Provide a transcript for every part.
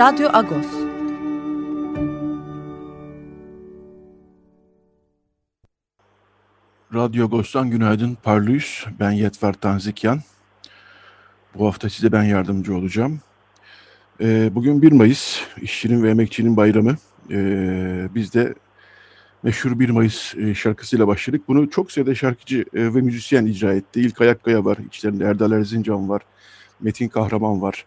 Radyo Agos. Radyo Agos'tan günaydın Parlıyız. Ben Yetver Tanzikyan. Bu hafta size ben yardımcı olacağım. Ee, bugün 1 Mayıs, işçinin ve emekçinin bayramı. Ee, biz de meşhur 1 Mayıs e, şarkısıyla başladık. Bunu çok sayıda şarkıcı e, ve müzisyen icra etti. İlk Ayakkaya var, içlerinde Erdal Erzincan var, Metin Kahraman var.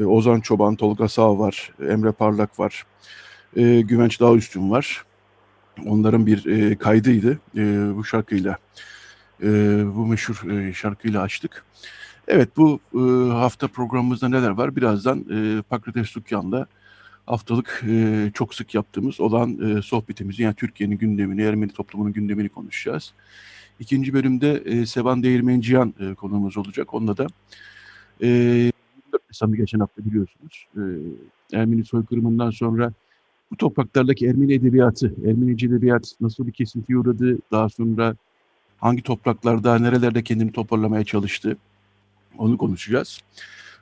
E, Ozan Çoban, Tolga Sağ var, Emre Parlak var, e, Güvenç Dağüstün var. Onların bir e, kaydıydı e, bu şarkıyla. E, bu meşhur e, şarkıyla açtık. Evet bu e, hafta programımızda neler var? Birazdan e, Pakrates Dükkan'da haftalık e, çok sık yaptığımız olan e, sohbetimizi yani Türkiye'nin gündemini, Ermeni toplumunun gündemini konuşacağız. İkinci bölümde e, Sevan Değirmenciyan e, konuğumuz olacak. Onunla da e, 14 Nisan'ı geçen hafta biliyorsunuz. E, Ermeni soykırımından sonra bu topraklardaki Ermeni edebiyatı, Ermenice edebiyat nasıl bir kesintiye uğradı, daha sonra hangi topraklarda, nerelerde kendini toparlamaya çalıştı, onu konuşacağız.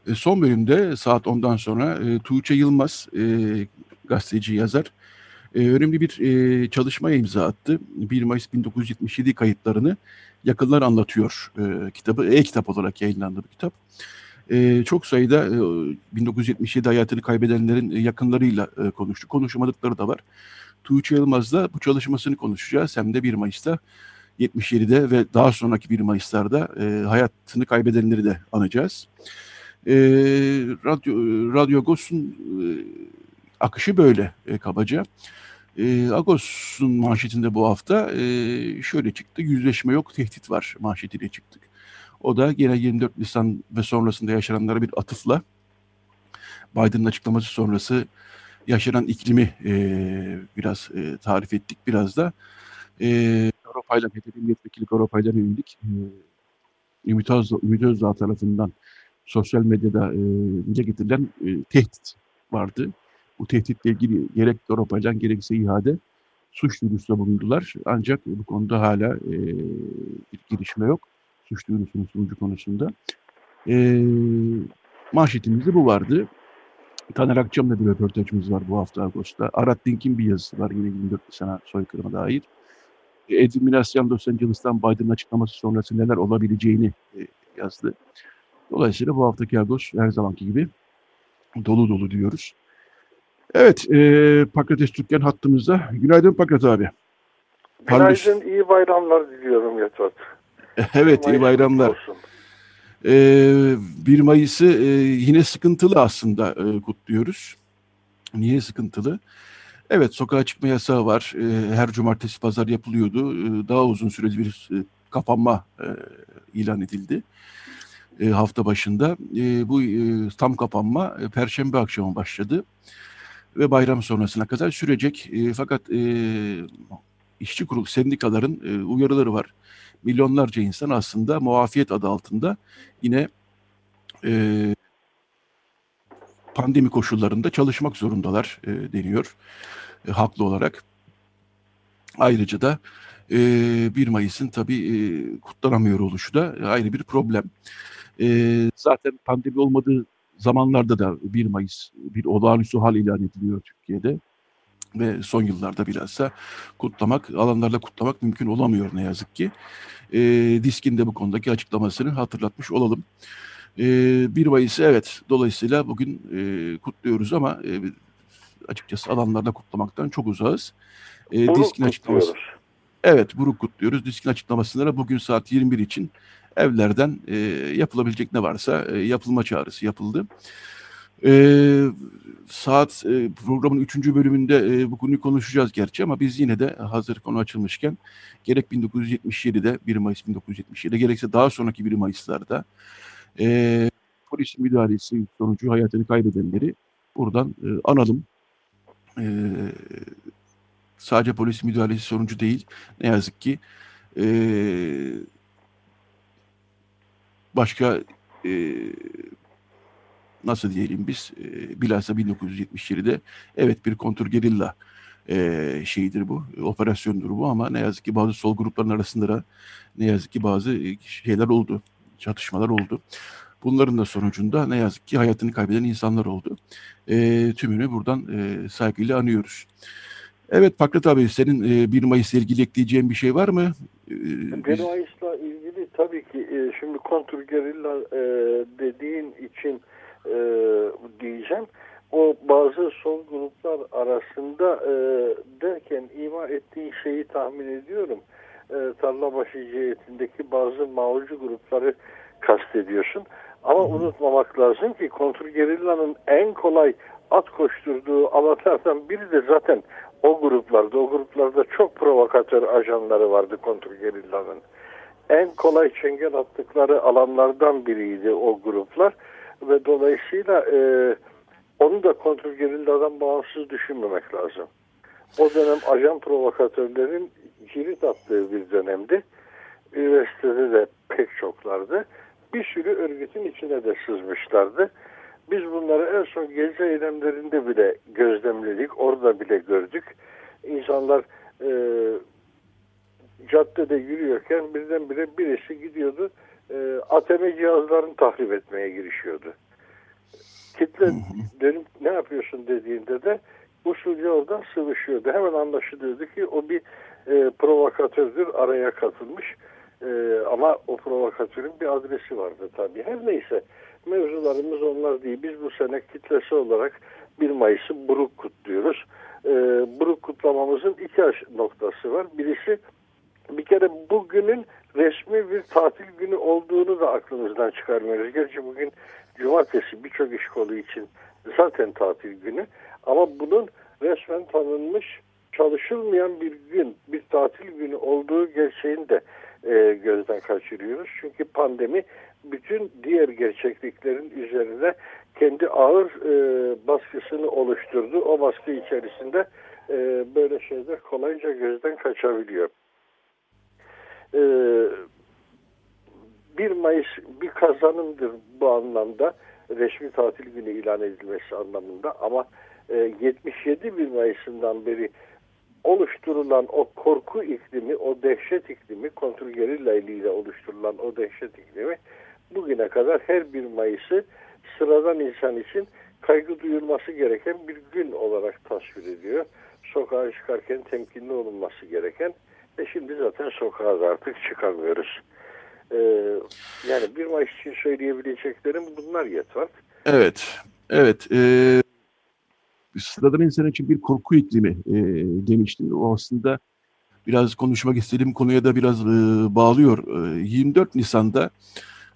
E, son bölümde saat 10'dan sonra e, Tuğçe Yılmaz, e, gazeteci, yazar, e, önemli bir e, çalışmaya imza attı. 1 Mayıs 1977 kayıtlarını Yakınlar Anlatıyor e, kitabı, e-kitap olarak yayınlandı bu kitap e, çok sayıda e, 1977 hayatını kaybedenlerin yakınlarıyla e, konuştu. Konuşmadıkları da var. Tuğçe Yılmaz'la bu çalışmasını konuşacağız. Hem de 1 Mayıs'ta 77'de ve daha sonraki 1 Mayıs'larda e, hayatını kaybedenleri de anacağız. E, Radyo, Radyo Agos'un e, akışı böyle e, kabaca. E, Agos'un manşetinde bu hafta e, şöyle çıktı. Yüzleşme yok, tehdit var manşetiyle çıktık. O da yine 24 Nisan ve sonrasında yaşananlara bir atıfla Biden'ın açıklaması sonrası yaşanan iklimi e, biraz e, tarif ettik. Biraz da e, Avrupa'yla, HDP milletvekili Avrupa'yla yönelik e, Ümit, Ümit Özdağ tarafından sosyal medyada e, getirilen e, tehdit vardı. Bu tehditle ilgili gerek Avrupa'yla gerekse ihade suç duyurusunda bulundular. Ancak bu konuda hala e, bir gelişme yok suç duyurusunun sonucu konusunda. E, manşetimizde bu vardı. Taner Akçam'la bir röportajımız var bu hafta Ağustos'ta. Arat Dink'in bir yazısı var yine 24 Nisan'a soykırıma dair. Edwin Minasyan Los Angeles'tan Biden'ın açıklaması sonrası neler olabileceğini e, yazdı. Dolayısıyla bu haftaki Agos her zamanki gibi dolu dolu diyoruz. Evet, e, Pakrates Türkgen hattımızda. Günaydın Pakrat abi. Günaydın, iyi bayramlar diliyorum Yatvat. Evet iyi bayramlar. Ee, 1 Mayıs'ı e, yine sıkıntılı aslında e, kutluyoruz. Niye sıkıntılı? Evet sokağa çıkma yasağı var. E, her cumartesi pazar yapılıyordu. E, daha uzun süreli bir e, kapanma e, ilan edildi e, hafta başında. E, bu e, tam kapanma e, Perşembe akşamı başladı ve bayram sonrasına kadar sürecek. E, fakat e, işçi kurulu sendikaların e, uyarıları var milyonlarca insan aslında muafiyet adı altında yine e, pandemi koşullarında çalışmak zorundalar e, deniyor e, haklı olarak. Ayrıca da e, 1 Mayıs'ın tabii e, kutlanamıyor oluşu da ayrı bir problem. E, zaten pandemi olmadığı zamanlarda da 1 Mayıs bir olağanüstü hal ilan ediliyor Türkiye'de ve son yıllarda bilhassa kutlamak, alanlarla kutlamak mümkün olamıyor ne yazık ki. E, Disk'in de bu konudaki açıklamasını hatırlatmış olalım. E, 1 Mayıs'ı evet dolayısıyla bugün e, kutluyoruz ama e, açıkçası alanlarla kutlamaktan çok uzağız. E, Diskin açıklaması. Evet, buruk kutluyoruz. Diskin açıklamasında da bugün saat 21 için evlerden e, yapılabilecek ne varsa e, yapılma çağrısı yapıldı. Ee, saat e, programın üçüncü bölümünde e, bu konuyu konuşacağız gerçi ama biz yine de hazır konu açılmışken gerek 1977'de 1 Mayıs 1977'de gerekse daha sonraki 1 Mayıs'larda e, polis müdahalesi sonucu hayatını kaybedenleri buradan e, analım. E, sadece polis müdahalesi sonucu değil, ne yazık ki e, başka e, nasıl diyelim biz e, bilhassa 1977'de evet bir kontur gerilla e, şeyidir bu, operasyondur bu ama ne yazık ki bazı sol grupların arasında da ne yazık ki bazı şeyler oldu, çatışmalar oldu. Bunların da sonucunda ne yazık ki hayatını kaybeden insanlar oldu. E, tümünü buradan e, saygıyla anıyoruz. Evet Fakret abi senin e, 1 Mayıs ile ilgili ekleyeceğin bir şey var mı? E, 1 Mayıs'la ilgili tabii ki e, şimdi kontur gerilla e, dediğin için e, diyeceğim. O bazı sol gruplar arasında e, derken ima ettiği şeyi tahmin ediyorum. E, Tarlabaşı cihetindeki bazı mağulcu grupları kastediyorsun. Ama unutmamak lazım ki kontrgerillanın en kolay at koşturduğu alanlardan biri de zaten o gruplarda. O gruplarda çok provokatör ajanları vardı kontrgerillanın. En kolay çengel attıkları alanlardan biriydi o gruplar. Ve dolayısıyla e, onu da kontrgerilladan bağımsız düşünmemek lazım. O dönem ajan provokatörlerin cirit attığı bir dönemdi. Üniversitede de pek çoklardı bir sürü örgütün içine de sızmışlardı. Biz bunları en son gezi eylemlerinde bile gözlemledik, orada bile gördük. İnsanlar e, caddede yürüyorken birdenbire birisi gidiyordu, e, ATM cihazlarını tahrip etmeye girişiyordu. Kitle dönüp ne yapıyorsun dediğinde de usulca oradan sıvışıyordu. Hemen anlaşılıyordu ki o bir e, provokatördür, araya katılmış. Ee, ama o provokatörün bir adresi vardı tabii. Her neyse mevzularımız onlar değil. Biz bu sene kitlesi olarak 1 Mayıs'ı buruk kutluyoruz. Ee, buruk kutlamamızın iki noktası var. Birisi bir kere bugünün resmi bir tatil günü olduğunu da aklımızdan çıkarmıyoruz. Gerçi bugün cumartesi birçok iş kolu için zaten tatil günü. Ama bunun resmen tanınmış çalışılmayan bir gün, bir tatil günü olduğu gerçeğini de e, gözden kaçırıyoruz. Çünkü pandemi bütün diğer gerçekliklerin üzerine kendi ağır e, baskısını oluşturdu. O baskı içerisinde e, böyle şeyler kolayca gözden kaçabiliyor. E, 1 Mayıs bir kazanımdır bu anlamda resmi tatil günü ilan edilmesi anlamında ama e, 77 1 Mayıs'ından beri oluşturulan o korku iklimi, o dehşet iklimi, kontrol gerilla ile oluşturulan o dehşet iklimi bugüne kadar her bir Mayıs'ı sıradan insan için kaygı duyulması gereken bir gün olarak tasvir ediyor. Sokağa çıkarken temkinli olunması gereken ve şimdi zaten sokağa artık çıkamıyoruz. Ee, yani 1 Mayıs için söyleyebileceklerim bunlar yeter. Evet, evet. Ee, sıradan insan için bir korku iklimi e, demiştim. O aslında biraz konuşmak istediğim konuya da biraz e, bağlıyor. E, 24 Nisan'da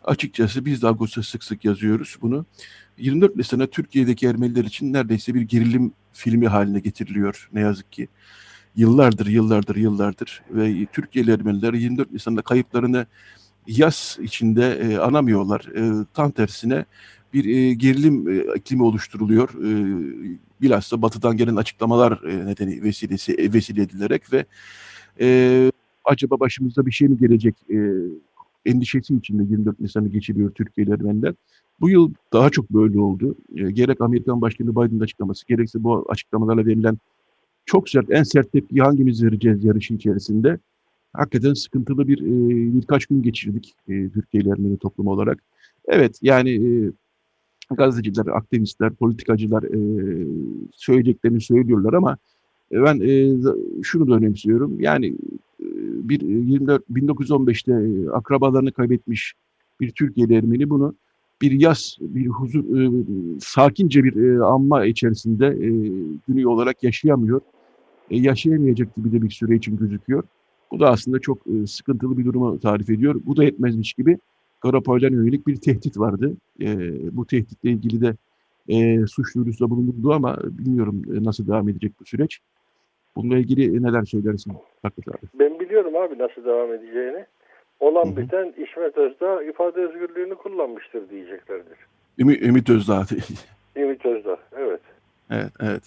açıkçası biz de Ağustos'ta sık sık yazıyoruz bunu. 24 Nisan'a Türkiye'deki Ermeniler için neredeyse bir gerilim filmi haline getiriliyor ne yazık ki. Yıllardır, yıllardır, yıllardır ve Türkiye'li Ermeniler 24 Nisan'da kayıplarını yaz içinde e, anamıyorlar. E, tam tersine bir e, gerilim e, iklimi oluşturuluyor. E, bilhassa batıdan gelen açıklamalar e, nedeni vesilesi e, vesile edilerek ve e, acaba başımızda bir şey mi gelecek e, endişesi içinde 24 Nisan'ı geçiriyor Türkiye'li Ermeniler. Bu yıl daha çok böyle oldu. E, gerek Amerikan Başkanı Biden'ın açıklaması, gerekse bu açıklamalarla verilen çok sert, en sert tepki hangimiz vereceğiz yarışın içerisinde. Hakikaten sıkıntılı bir e, birkaç gün geçirdik e, Türkiye'li Ermeni toplumu olarak. Evet yani e, gazeteciler, aktivistler, politikacılar e, söyleyeceklerini söylüyorlar ama e, ben e, şunu da önemsiyorum. Yani e, bir 24 1915'te e, akrabalarını kaybetmiş bir Türkiye'li Ermeni bunu bir yaz, bir huzur, e, sakince bir e, anma içerisinde e, günü olarak yaşayamıyor. E, yaşayamayacak gibi de bir süre için gözüküyor. Bu da aslında çok e, sıkıntılı bir durumu tarif ediyor. Bu da yetmezmiş gibi Karapoylar'a yönelik bir tehdit vardı. E, bu tehditle ilgili de suç duyurusunda bulunuldu ama bilmiyorum nasıl devam edecek bu süreç. Bununla ilgili neler söylersin Fakret abi? Ben biliyorum abi nasıl devam edeceğini. Olan Hı-hı. biten İsmet Özdağ ifade özgürlüğünü kullanmıştır diyeceklerdir. Ümit, Ümit Özdağ. Ümit Özdağ, evet. Evet, evet.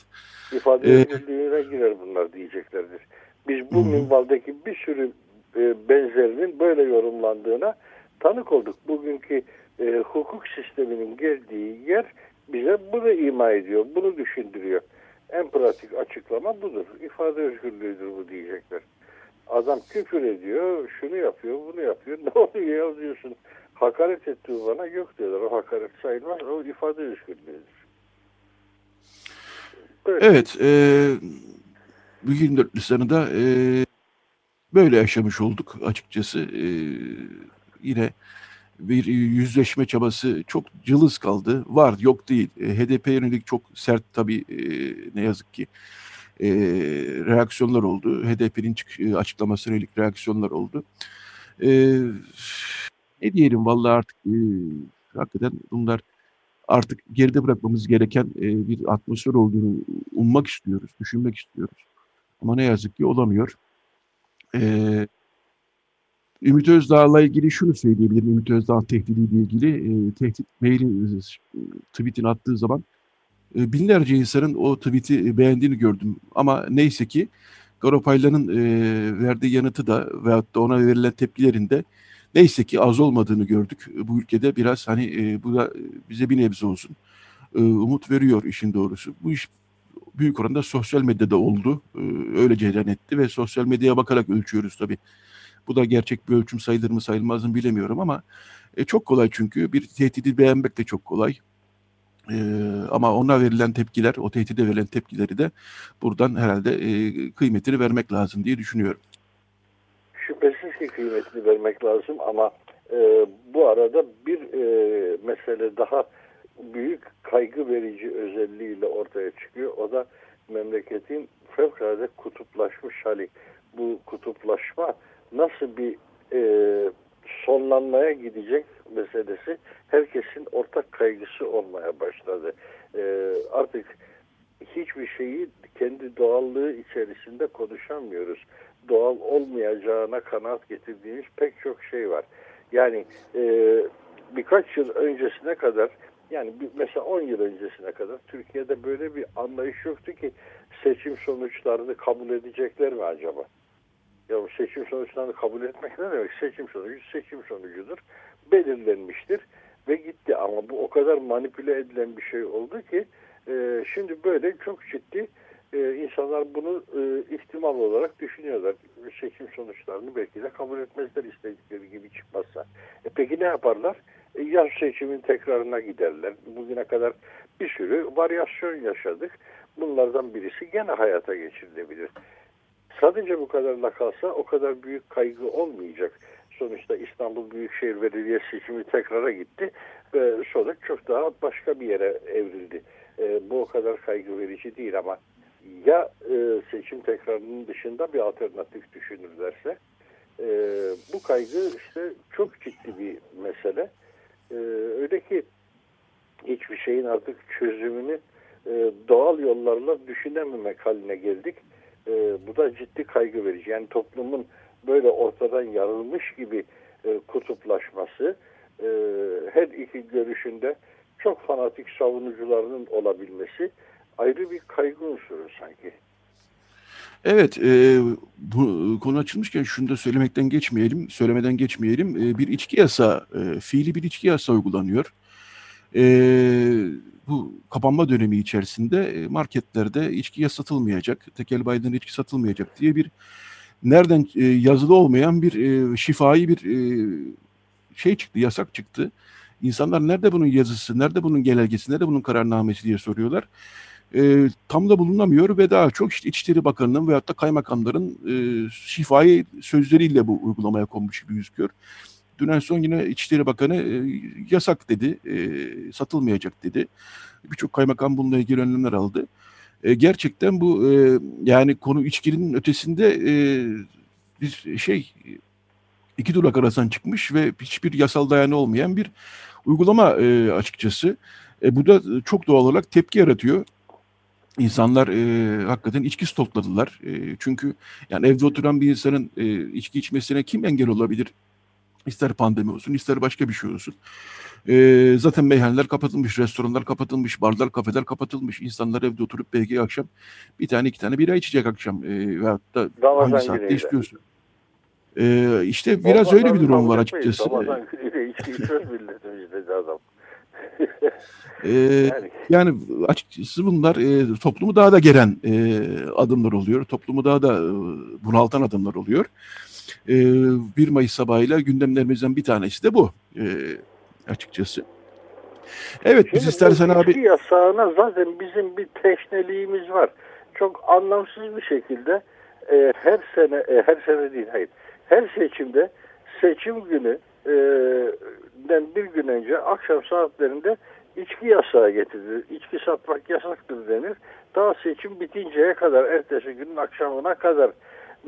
İfade ee, özgürlüğüne girer bunlar diyeceklerdir. Biz bu hı. minvaldeki bir sürü e, benzerinin böyle yorumlandığına tanık olduk. Bugünkü e, hukuk sisteminin geldiği yer bize bunu ima ediyor, bunu düşündürüyor. En pratik açıklama budur. İfade özgürlüğüdür bu diyecekler. Adam küfür ediyor, şunu yapıyor, bunu yapıyor. Ne oluyor ya diyorsun. Hakaret etti bana yok diyorlar. O hakaret sayılmaz. O ifade özgürlüğüdür. Böyle. Evet. E, bu 24 Nisan'ı da e, böyle yaşamış olduk açıkçası. E, yine bir yüzleşme çabası çok cılız kaldı. Var yok değil. E, HDP yönelik çok sert tabii e, ne yazık ki e, reaksiyonlar oldu. HDP'nin e, açıklamasına yönelik reaksiyonlar oldu. E, ne diyelim vallahi artık e, hakikaten bunlar artık geride bırakmamız gereken e, bir atmosfer olduğunu ummak istiyoruz, düşünmek istiyoruz. Ama ne yazık ki olamıyor. Eee Ümit Özdağ'la ilgili şunu söyleyebilirim. Ümit Özdağ tehdidiyle ilgili e, tehdit maili e, tweetini attığı zaman e, binlerce insanın o tweet'i beğendiğini gördüm. Ama neyse ki Garopaylan'ın e, verdiği yanıtı da veyahut da ona verilen tepkilerinde neyse ki az olmadığını gördük. Bu ülkede biraz hani e, bu da bize bir nebze olsun e, umut veriyor işin doğrusu. Bu iş büyük oranda sosyal medyada oldu. E, öyle cereyan etti ve sosyal medyaya bakarak ölçüyoruz tabii bu da gerçek bir ölçüm sayılır mı sayılmaz mı bilemiyorum ama e, çok kolay çünkü bir tehdidi beğenmek de çok kolay. Ee, ama ona verilen tepkiler, o tehdide verilen tepkileri de buradan herhalde e, kıymetini vermek lazım diye düşünüyorum. Şüphesiz ki kıymetini vermek lazım ama e, bu arada bir e, mesele daha büyük kaygı verici özelliğiyle ortaya çıkıyor. O da memleketin fevkalade kutuplaşmış hali. Bu kutuplaşma nasıl bir e, sonlanmaya gidecek meselesi herkesin ortak kaygısı olmaya başladı. E, artık hiçbir şeyi kendi doğallığı içerisinde konuşamıyoruz. Doğal olmayacağına kanaat getirdiğimiz pek çok şey var. Yani e, birkaç yıl öncesine kadar yani mesela 10 yıl öncesine kadar Türkiye'de böyle bir anlayış yoktu ki seçim sonuçlarını kabul edecekler mi acaba? Ya seçim sonuçlarını kabul etmek ne demek? Seçim sonucu seçim sonucudur. Belirlenmiştir ve gitti. Ama bu o kadar manipüle edilen bir şey oldu ki e, şimdi böyle çok ciddi e, insanlar bunu e, ihtimal olarak düşünüyorlar. Seçim sonuçlarını belki de kabul etmezler istedikleri gibi çıkmazsa. E, peki ne yaparlar? E, yaz seçimin tekrarına giderler. Bugüne kadar bir sürü varyasyon yaşadık. Bunlardan birisi gene hayata geçirilebilir. Sadece bu kadarla kalsa o kadar büyük kaygı olmayacak. Sonuçta İstanbul Büyükşehir Belediye seçimi tekrara gitti ve sonuç çok daha başka bir yere evrildi. E, bu o kadar kaygı verici değil ama ya e, seçim tekrarının dışında bir alternatif düşünürlerse e, bu kaygı işte çok ciddi bir mesele. E, öyle ki hiçbir şeyin artık çözümünü e, doğal yollarla düşünememek haline geldik e, bu da ciddi kaygı verici. Yani toplumun böyle ortadan yarılmış gibi e, kutuplaşması e, her iki görüşünde çok fanatik savunucularının olabilmesi ayrı bir kaygı unsuru sanki. Evet, e, bu konu açılmışken şunu da söylemekten geçmeyelim, söylemeden geçmeyelim. E, bir içki yasa, e, fiili bir içki yasa uygulanıyor. E, bu kapanma dönemi içerisinde e, marketlerde içkiye satılmayacak, tekel bayiden içki satılmayacak diye bir nereden e, yazılı olmayan bir e, şifai bir şey çıktı, yasak çıktı. İnsanlar nerede bunun yazısı, nerede bunun genelgesi, nerede bunun kararnamesi diye soruyorlar. E, tam da bulunamıyor ve daha çok işte İçişleri Bakanı'nın veyahut da kaymakamların e, şifai sözleriyle bu uygulamaya konmuş gibi gözüküyor. Dün en son yine İçişleri Bakanı e, yasak dedi, e, satılmayacak dedi. Birçok kaymakam bununla ilgili önlemler aldı. E, gerçekten bu e, yani konu içkinin ötesinde e, bir şey iki durak arasından çıkmış ve hiçbir yasal dayanı olmayan bir uygulama e, açıkçası. E, bu da çok doğal olarak tepki yaratıyor. İnsanlar e, hakikaten içki stokladılar. E, çünkü yani evde oturan bir insanın e, içki içmesine kim engel olabilir? İster pandemi olsun, ister başka bir şey olsun. Ee, zaten meyhaneler kapatılmış, restoranlar kapatılmış, barlar, kafeler kapatılmış. İnsanlar evde oturup belki akşam bir tane iki tane bira içecek akşam. Ee, veyahut da Ramazan hangi saatte istiyorsun. Ee, işte biraz Ramazan öyle bir durum var açıkçası. Ramazan günüyle içki içmez milletimiz dedi adam. Ee, yani Yani açıkçası bunlar e, toplumu daha da geren e, adımlar oluyor. Toplumu daha da e, bunaltan adımlar oluyor. E, 1 Mayıs sabahıyla gündemlerimizden bir tanesi de bu e, açıkçası. Evet biz Şimdi istersen bu abi yasağına zaten bizim bir teşneliğimiz var. Çok anlamsız bir şekilde e, her sene, e, her sene değil hayır, her seçimde seçim günü e, den bir gün önce akşam saatlerinde içki yasağı getirilir. İçki satmak yasaktır denir. Daha seçim bitinceye kadar, ertesi günün akşamına kadar.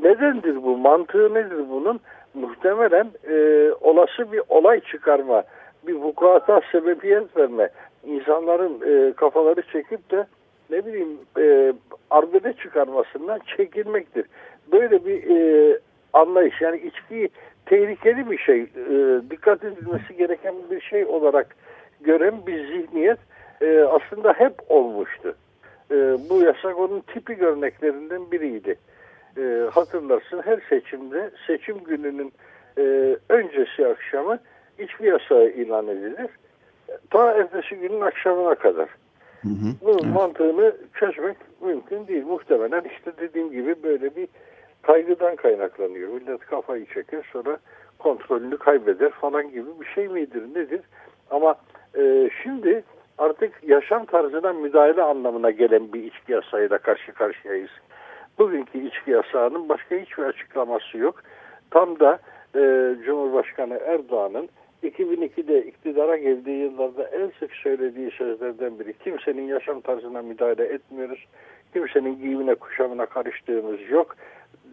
Nedendir bu? Mantığı nedir bunun? Muhtemelen e, olası bir olay çıkarma, bir vukuata sebebiyet verme, insanların e, kafaları çekip de ne bileyim e, arbede çıkarmasından çekilmektir. Böyle bir e, anlayış yani içkiyi tehlikeli bir şey, e, dikkat edilmesi gereken bir şey olarak gören bir zihniyet e, aslında hep olmuştu. E, bu yasak onun tipik örneklerinden biriydi. E, hatırlarsın her seçimde seçim gününün e, öncesi akşamı içki yasağı ilan edilir. Ta ertesi günün akşamına kadar. Hı hı, Bunun evet. mantığını çözmek mümkün değil. Muhtemelen işte dediğim gibi böyle bir kaygıdan kaynaklanıyor. Millet kafayı çeker sonra kontrolünü kaybeder falan gibi bir şey midir nedir? Ama e, şimdi artık yaşam tarzına müdahale anlamına gelen bir içki yasağıyla karşı karşıyayız. Bugünkü içki yasağının başka hiçbir açıklaması yok. Tam da e, Cumhurbaşkanı Erdoğan'ın 2002'de iktidara geldiği yıllarda en sık söylediği sözlerden biri. Kimsenin yaşam tarzına müdahale etmiyoruz. Kimsenin giyimine kuşamına karıştığımız yok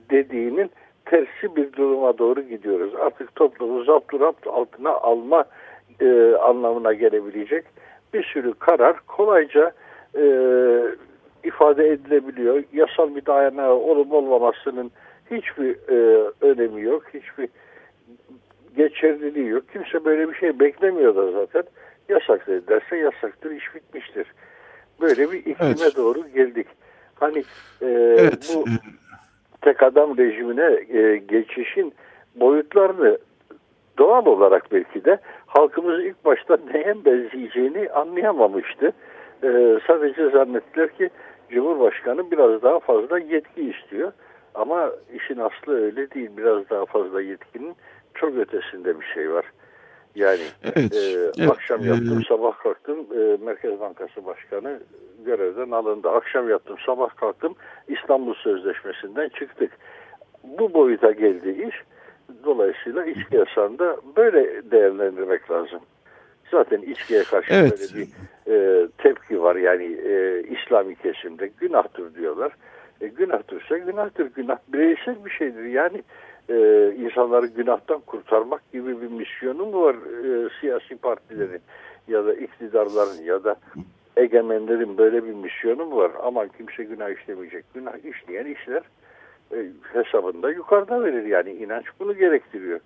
dediğinin tersi bir duruma doğru gidiyoruz. Artık toplumu zapturapt altına alma e, anlamına gelebilecek bir sürü karar kolayca e, ifade edilebiliyor. Yasal bir dayanağı olup olmamasının hiçbir e, önemi yok. Hiçbir geçerliliği yok. Kimse böyle bir şey beklemiyor da zaten. Yasak dedilerse yasaktır, iş bitmiştir. Böyle bir iklime Evet. doğru geldik. Hani e, Evet. bu e, tek adam rejimine e, geçişin boyutlarını doğal olarak belki de halkımız ilk başta neye benzeyeceğini anlayamamıştı. E, sadece zannettiler ki Cumhurbaşkanı biraz daha fazla yetki istiyor. Ama işin aslı öyle değil. Biraz daha fazla yetkinin çok ötesinde bir şey var. Yani Evet, e, evet, akşam e, yattım, sabah kalktım. e, Merkez Bankası Başkanı görevden alındı. Akşam yattım, sabah kalktım. İstanbul Sözleşmesi'nden çıktık. Bu boyuta geldi iş. Dolayısıyla içki yasağını da böyle değerlendirmek lazım. Zaten içkiye karşı Evet. böyle bir e, tepki var. Yani e, İslami kesimde günahtır diyorlar. E, günahtırsa günahtır. Günah bireysel bir şeydir. Yani e, insanları günahtan kurtarmak gibi bir misyonu mu var e, siyasi partilerin ya da iktidarların ya da egemenlerin böyle bir misyonu mu var? Aman kimse günah işlemeyecek. Günah işleyen işler e, hesabında yukarıda verir. Yani inanç bunu gerektiriyor.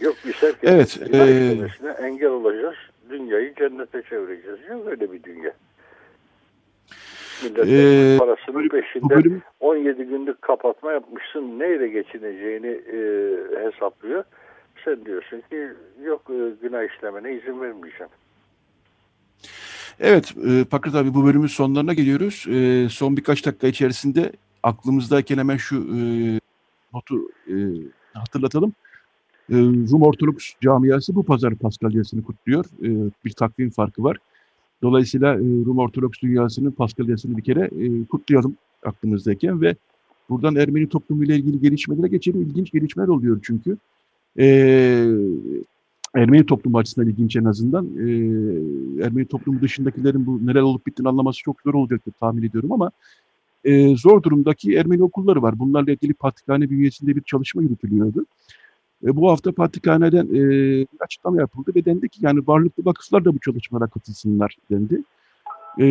Yok biz herkesin Evet, günah e, engel olacağız. Dünyayı cennete çevireceğiz. Yok öyle bir dünya. Millet Ee, parasının peşinde bölüm 17 günlük kapatma yapmışsın neyle geçineceğini e, hesaplıyor. Sen diyorsun ki yok e, günah işlemene izin vermeyeceğim. Evet, e, Pakrat abi bu bölümün sonlarına geliyoruz. E, son birkaç dakika içerisinde aklımızdayken hemen şu e, notu e, hatırlatalım. E, Rum Ortodoks camiası bu pazar Paskalyasını kutluyor. E, bir takvim farkı var. Dolayısıyla e, Rum Ortodoks dünyasının Paskalyasını bir kere e, kutlayalım aklımızdayken ve buradan Ermeni toplumuyla ilgili gelişmelere geçelim. İlginç gelişmeler oluyor çünkü. E, Ermeni toplumu açısından ilginç en azından. E, Ermeni toplumu dışındakilerin bu neler olup bittiğini anlaması çok zor olacaktır tahmin ediyorum ama e, zor durumdaki Ermeni okulları var. Bunlarla ilgili Patrikhane bünyesinde bir çalışma yürütülüyordu. E, bu hafta Patrikhane'den e, bir açıklama yapıldı ve dendi ki yani varlıklı vakıflar da bu çalışmalara katılsınlar dendi. E,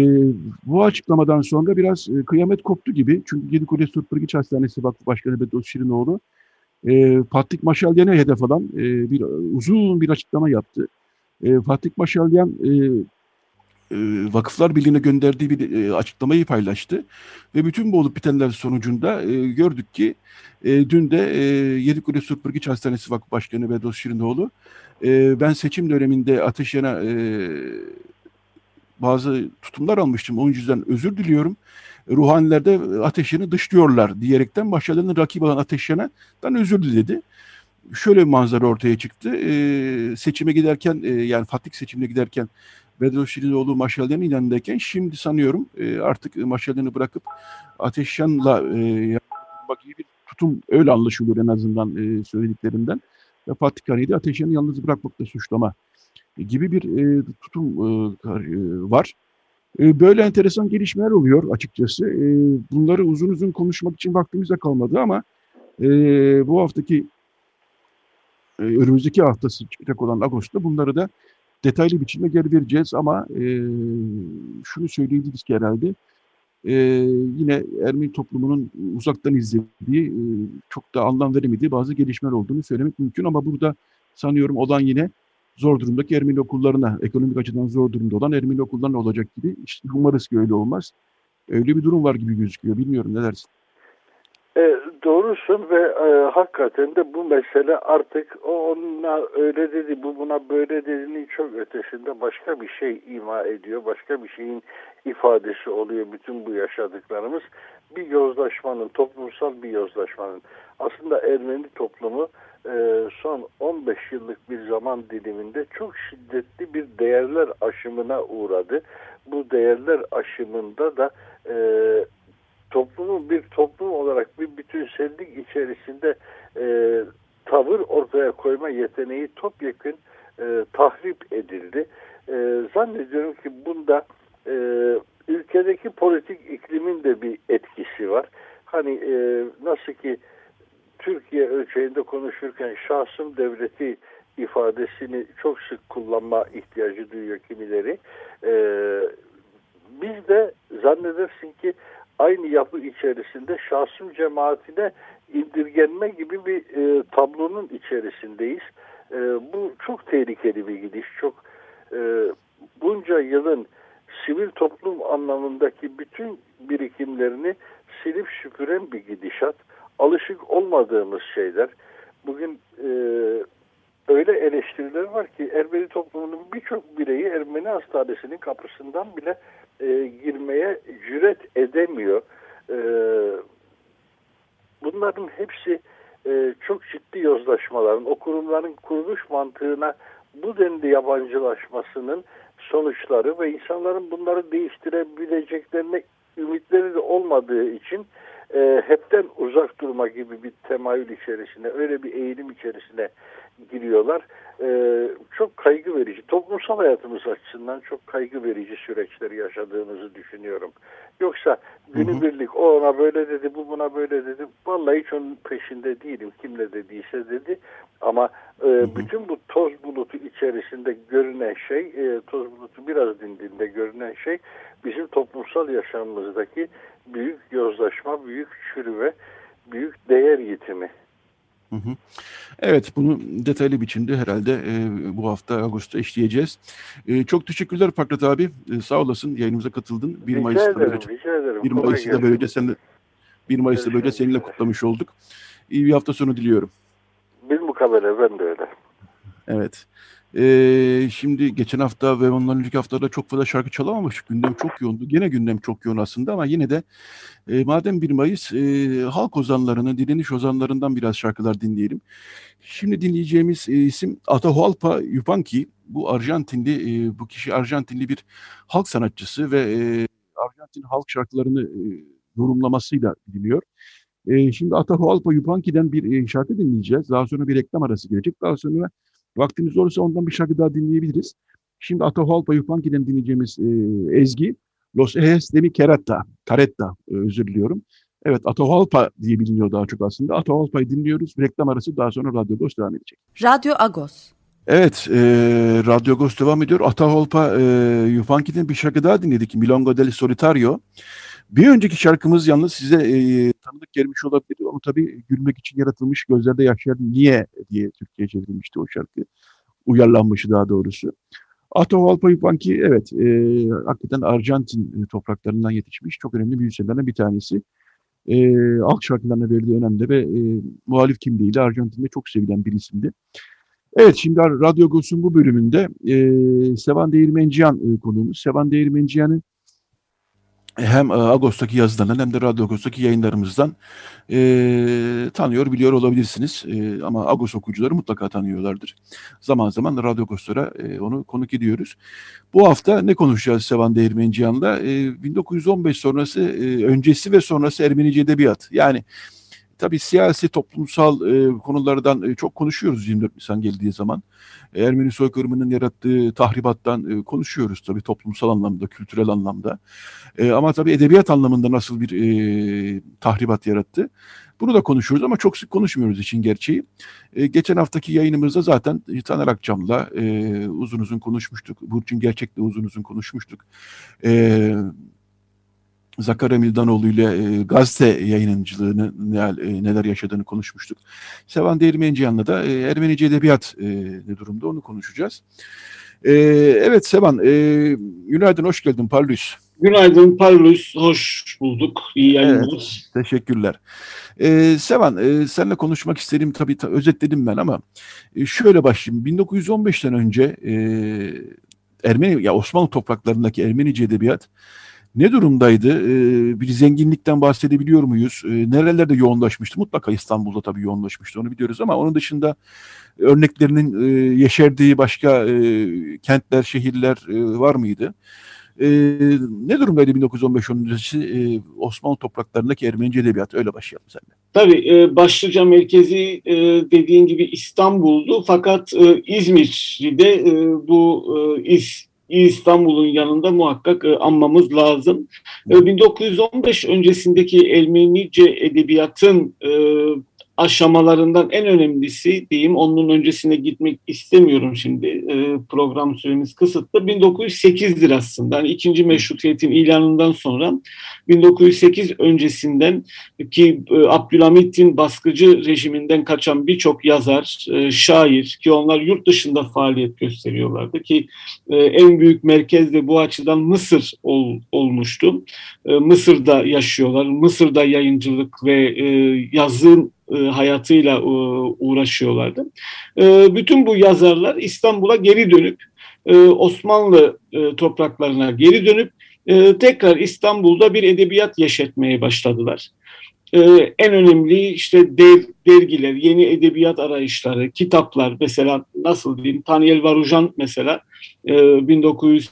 bu açıklamadan sonra biraz e, kıyamet koptu gibi. Çünkü Gedikule Surpırgiç Hastanesi Vakfı Başkanı Bedos Şirinoğlu E, Patrik Maşalyan'ı hedef alan e, bir uzun bir açıklama yaptı. E, Patrik Maşalyan e, Vakıflar Birliği'ne gönderdiği bir e, açıklamayı paylaştı. Ve bütün bu olup bitenler sonucunda e, gördük ki e, dün de e, Yedikule Surpırgiç Hastanesi Vakıf Başkanı Bedos Şirinoğlu e, ben seçim döneminde Ateşyan'a e, bazı tutumlar almıştım. Onun yüzden özür diliyorum. Ruhaniler de Ateşyan'ı dışlıyorlar diyerekten başkalarının rakip olan Ateşyan'dan özür diledi. Şöyle bir manzara ortaya çıktı. E, seçime giderken e, yani Fatih seçimine giderken Bedro Şirinoğlu Maşalyan'ın ilanındayken şimdi sanıyorum e, artık Maşalyan'ı bırakıp Ateşyan'la e, bak iyi bir tutum öyle anlaşılıyor en azından e, söylediklerinden. Ve Fatih Kari'yi Ateşyan'ı yalnız bırakmakta suçlama gibi bir e, tutum e, var. E, böyle enteresan gelişmeler oluyor açıkçası. E, bunları uzun uzun konuşmak için vaktimiz de kalmadı ama e, bu haftaki e, önümüzdeki haftası çıkacak olan Ağustos'ta bunları da detaylı biçimde geri vereceğiz ama e, şunu söyleyebiliriz ki herhalde e, yine Ermeni toplumunun uzaktan izlediği, e, çok da anlam veremediği bazı gelişmeler olduğunu söylemek mümkün ama burada sanıyorum olan yine zor durumdaki Ermeni okullarına, ekonomik açıdan zor durumda olan Ermeni okullarına olacak gibi. İşte umarız ki öyle olmaz. Öyle bir durum var gibi gözüküyor. Bilmiyorum ne dersin? E, doğrusun ve e, hakikaten de bu mesele artık o ona öyle dedi, bu buna böyle dediğinin çok ötesinde başka bir şey ima ediyor. Başka bir şeyin ifadesi oluyor bütün bu yaşadıklarımız. Bir yozlaşmanın, toplumsal bir yozlaşmanın. Aslında Ermeni toplumu e, son 15 yıllık bir zaman diliminde çok şiddetli bir değerler aşımına uğradı. Bu değerler aşımında da e, toplumun bir toplum olarak bir bütünsellik içerisinde e, tavır ortaya koyma yeteneği topyekun e, tahrip edildi. E, zannediyorum ki bunda e, ülkedeki politik iklimin de bir etkisi var. Hani e, nasıl ki Türkiye ölçeğinde konuşurken şahsım devleti ifadesini çok sık kullanma ihtiyacı duyuyor kimileri. E, biz de zannedersin ki aynı yapı içerisinde şahsım cemaatine indirgenme gibi bir e, tablonun içerisindeyiz. E, bu çok tehlikeli bir gidiş. Çok e, bunca yılın sivil toplum anlamındaki bütün birikimlerini silip süpüren bir gidişat. Alışık olmadığımız şeyler. Bugün e, eleştiriler var ki Ermeni toplumunun birçok bireyi Ermeni hastanesinin kapısından bile e, girmeye cüret edemiyor. E, bunların hepsi e, çok ciddi yozlaşmaların, o kurumların kuruluş mantığına bu denli yabancılaşmasının sonuçları ve insanların bunları değiştirebileceklerine ümitleri de olmadığı için e, hepten uzak durma gibi bir temayül içerisine, öyle bir eğilim içerisine giriyorlar. E, çok kaygı verici, toplumsal hayatımız açısından çok kaygı verici süreçleri yaşadığımızı düşünüyorum. Yoksa günübirlik o ona böyle dedi, bu buna böyle dedi. Vallahi hiç onun peşinde değilim. Kim ne dediyse dedi. Ama e, bütün bu toz bulutu içerisinde görünen şey, e, toz bulutu biraz dindiğinde görünen şey bizim toplumsal yaşamımızdaki büyük yozlaşma, büyük çürüme, büyük değer yitimi. Hı hı. Evet, bunu detaylı biçimde herhalde e, bu hafta Ağustos'ta işleyeceğiz. E, çok teşekkürler Pakrat abi. E, sağ olasın yayınımıza katıldın. 1 Mayıs'ta ederim, böylece, rica ederim. 1 Mayıs'ta da böylece seninle 1 Mayıs'ta böyle seninle kutlamış olduk. İyi bir hafta sonu diliyorum. Bir mukabele ben de öyle. Evet. Ee, şimdi geçen hafta ve ondan önceki haftada çok fazla şarkı çalamamıştık. Gündem çok yoğundu. Gene gündem çok yoğun aslında ama yine de e, madem 1 Mayıs e, halk ozanlarını, direniş ozanlarından biraz şarkılar dinleyelim. Şimdi dinleyeceğimiz e, isim Atahualpa Yupanqui. Bu Arjantinli, e, bu kişi Arjantinli bir halk sanatçısı ve e, Arjantin halk şarkılarını e, yorumlamasıyla biliniyor. E, şimdi Atahualpa Yupanqui'den bir e, şarkı dinleyeceğiz. Daha sonra bir reklam arası gelecek. Daha sonra Vaktimiz olursa ondan bir şarkı daha dinleyebiliriz. Şimdi Atahualpa Yupanqui'den dinleyeceğimiz e, ezgi Los Ejes de mi Caretta, Caretta e, özür diliyorum. Evet Atahualpa diye biliniyor daha çok aslında. Atahualpa'yı dinliyoruz. Reklam arası daha sonra Radyo Agos devam edecek. Radyo Agos. Evet, e, Radyo Agos devam ediyor. Atahualpa e, Yupanqui'den bir şarkı daha dinledik. Milongo del Solitario. Bir önceki şarkımız yalnız size e, tanıdık gelmiş olabilir. Onu tabii gülmek için yaratılmış gözlerde yaşayan niye diye Türkiye çevrilmişti o şarkı. Uyarlanmışı daha doğrusu. Atahualpa Yupanqui evet e, hakikaten Arjantin topraklarından yetişmiş çok önemli müzisyenlerden bir tanesi. E, halk şarkılarına verdiği önemde ve e, muhalif kimliğiyle Arjantin'de çok sevilen bir isimdi. Evet şimdi Radyo Gos'un bu bölümünde e, Sevan Değirmenciyan e, konuğumuz. Sevan Değirmenciyan'ı hem Ağustos'taki yazılarından hem de Radyo Ağustos'taki yayınlarımızdan e, tanıyor, biliyor olabilirsiniz. E, ama Ağustos okuyucuları mutlaka tanıyorlardır. Zaman zaman Radyo Ağustos'a e, onu konuk ediyoruz. Bu hafta ne konuşacağız Sevan Değirmenciyan'la? E, 1915 sonrası, e, öncesi ve sonrası Ermenice Edebiyat. Yani tabii siyasi, toplumsal e, konulardan e, çok konuşuyoruz 24 Nisan geldiği zaman. Ermeni soykırımının yarattığı tahribattan e, konuşuyoruz tabii toplumsal anlamda, kültürel anlamda. E, ama tabii edebiyat anlamında nasıl bir e, tahribat yarattı? Bunu da konuşuyoruz ama çok sık konuşmuyoruz için gerçeği. E, geçen haftaki yayınımızda zaten Taner Akçam'la e, uzun uzun konuşmuştuk. Burçin Gerçek'le uzun uzun konuşmuştuk. E, Zakara Mildanoğlu ile e, gazete yayınıncılığını neler, e, neler yaşadığını konuşmuştuk. Sevan Değirmenciyan'la da e, Ermenice Edebiyat e, ne durumda onu konuşacağız. E, evet Sevan, e, günaydın, hoş geldin Parlus. Günaydın Parlus, hoş bulduk. İyi yayınlar. Evet, teşekkürler. Ee, Sevan, e, seninle konuşmak istedim tabii ta, özetledim ben ama e, şöyle başlayayım. 1915'ten önce e, Ermeni ya Osmanlı topraklarındaki Ermenice edebiyat ne durumdaydı? Ee, bir zenginlikten bahsedebiliyor muyuz? Ee, nerelerde yoğunlaşmıştı? Mutlaka İstanbul'da tabii yoğunlaşmıştı onu biliyoruz ama onun dışında örneklerinin e, yeşerdiği başka e, kentler, şehirler e, var mıydı? E, ne durumdaydı 1915 öncesi e, Osmanlı topraklarındaki Ermenice edebiyat? Öyle başlayalım seninle. Tabii e, başlıca merkezi e, dediğin gibi İstanbul'du fakat e, İzmir'de e, bu e, İstanbul'un yanında muhakkak e, anmamız lazım. E, 1915 öncesindeki Ermenice edebiyatın e, aşamalarından en önemlisi diyeyim onun öncesine gitmek istemiyorum şimdi e, program süremiz kısıtlı 1908'dir aslında yani ikinci meşrutiyetin ilanından sonra 1908 öncesinden ki e, Abdülhamit'in baskıcı rejiminden kaçan birçok yazar, e, şair ki onlar yurt dışında faaliyet gösteriyorlardı ki e, en büyük merkez de bu açıdan Mısır ol, olmuştu. E, Mısır'da yaşıyorlar. Mısır'da yayıncılık ve e, yazın e, hayatıyla e, uğraşıyorlardı. E, bütün bu yazarlar İstanbul'a geri dönüp Osmanlı topraklarına geri dönüp tekrar İstanbul'da bir edebiyat yeşetmeye başladılar. En önemli işte dergiler, yeni edebiyat arayışları, kitaplar mesela nasıl diyeyim Tanyel Varujan mesela 1900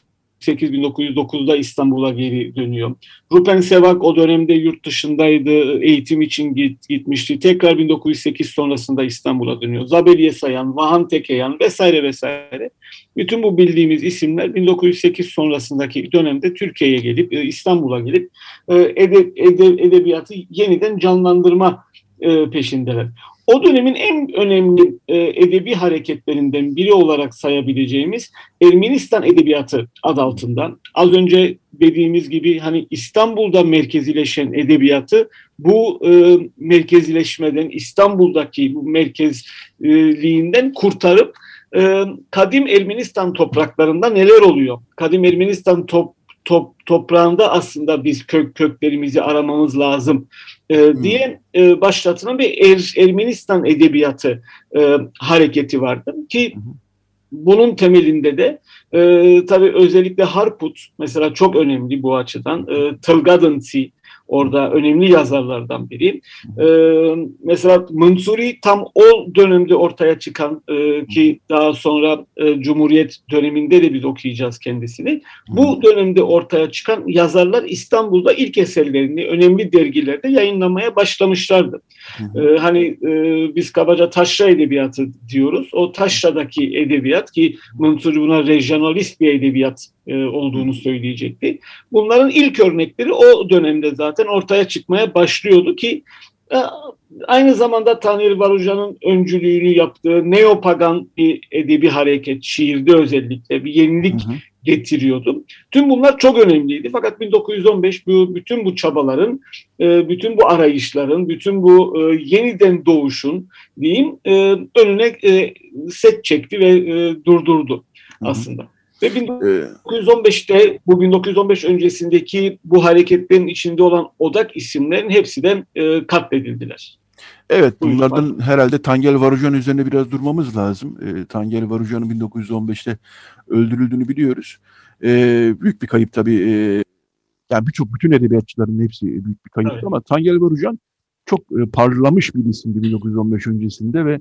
1909'da İstanbul'a geri dönüyor. Rupen Sevak o dönemde yurt dışındaydı, eğitim için git, gitmişti. Tekrar 1908 sonrasında İstanbul'a dönüyor. Zabeliye Sayan, Vahan Tekeyan vesaire vesaire. Bütün bu bildiğimiz isimler 1908 sonrasındaki dönemde Türkiye'ye gelip, e, İstanbul'a gelip e, edeb, edeb, edebiyatı yeniden canlandırma e, peşindeler. O dönemin en önemli e, edebi hareketlerinden biri olarak sayabileceğimiz Ermenistan Edebiyatı ad altından az önce dediğimiz gibi hani İstanbul'da merkezileşen edebiyatı bu e, merkezileşmeden İstanbul'daki bu merkezliğinden kurtarıp e, kadim Ermenistan topraklarında neler oluyor? Kadim Ermenistan top, top, toprağında aslında biz kök köklerimizi aramamız lazım e, hmm. diye e, başlatılan bir er, Ermenistan edebiyatı e, hareketi vardı ki bunun temelinde de e, tabii özellikle Harput mesela çok önemli bu açıdan. E, Tılgadınsi Orada önemli yazarlardan biri. E, mesela Mansuri tam o dönemde ortaya çıkan e, ki daha sonra e, Cumhuriyet döneminde de biz okuyacağız kendisini. Bu dönemde ortaya çıkan yazarlar İstanbul'da ilk eserlerini önemli dergilerde yayınlamaya başlamışlardı. E, hani e, biz kabaca taşra edebiyatı diyoruz. O taşradaki edebiyat ki Mansuri buna regionalist bir edebiyat e, olduğunu söyleyecekti. Bunların ilk örnekleri o dönemde zaten ortaya çıkmaya başlıyordu ki e, aynı zamanda Tanrı Varucan'ın öncülüğünü yaptığı neopagan bir edebi hareket, şiirde özellikle bir yenilik hı hı. getiriyordu. Tüm bunlar çok önemliydi. Fakat 1915 bu bütün bu çabaların, e, bütün bu arayışların, bütün bu e, yeniden doğuşun diyeyim önüne set çekti ve durdurdu aslında. Ve 1915'te bu 1915 öncesindeki bu hareketlerin içinde olan odak isimlerin hepsi de e, katledildiler. Evet bunlardan herhalde Tangel Varujan üzerine biraz durmamız lazım. E, Tangel Varujan'ın 1915'te öldürüldüğünü biliyoruz. E, büyük bir kayıp tabii. E, yani birçok bütün edebiyatçıların hepsi büyük bir kayıp evet. ama Tangel Varujan çok e, parlamış bir isimdi 1915 öncesinde ve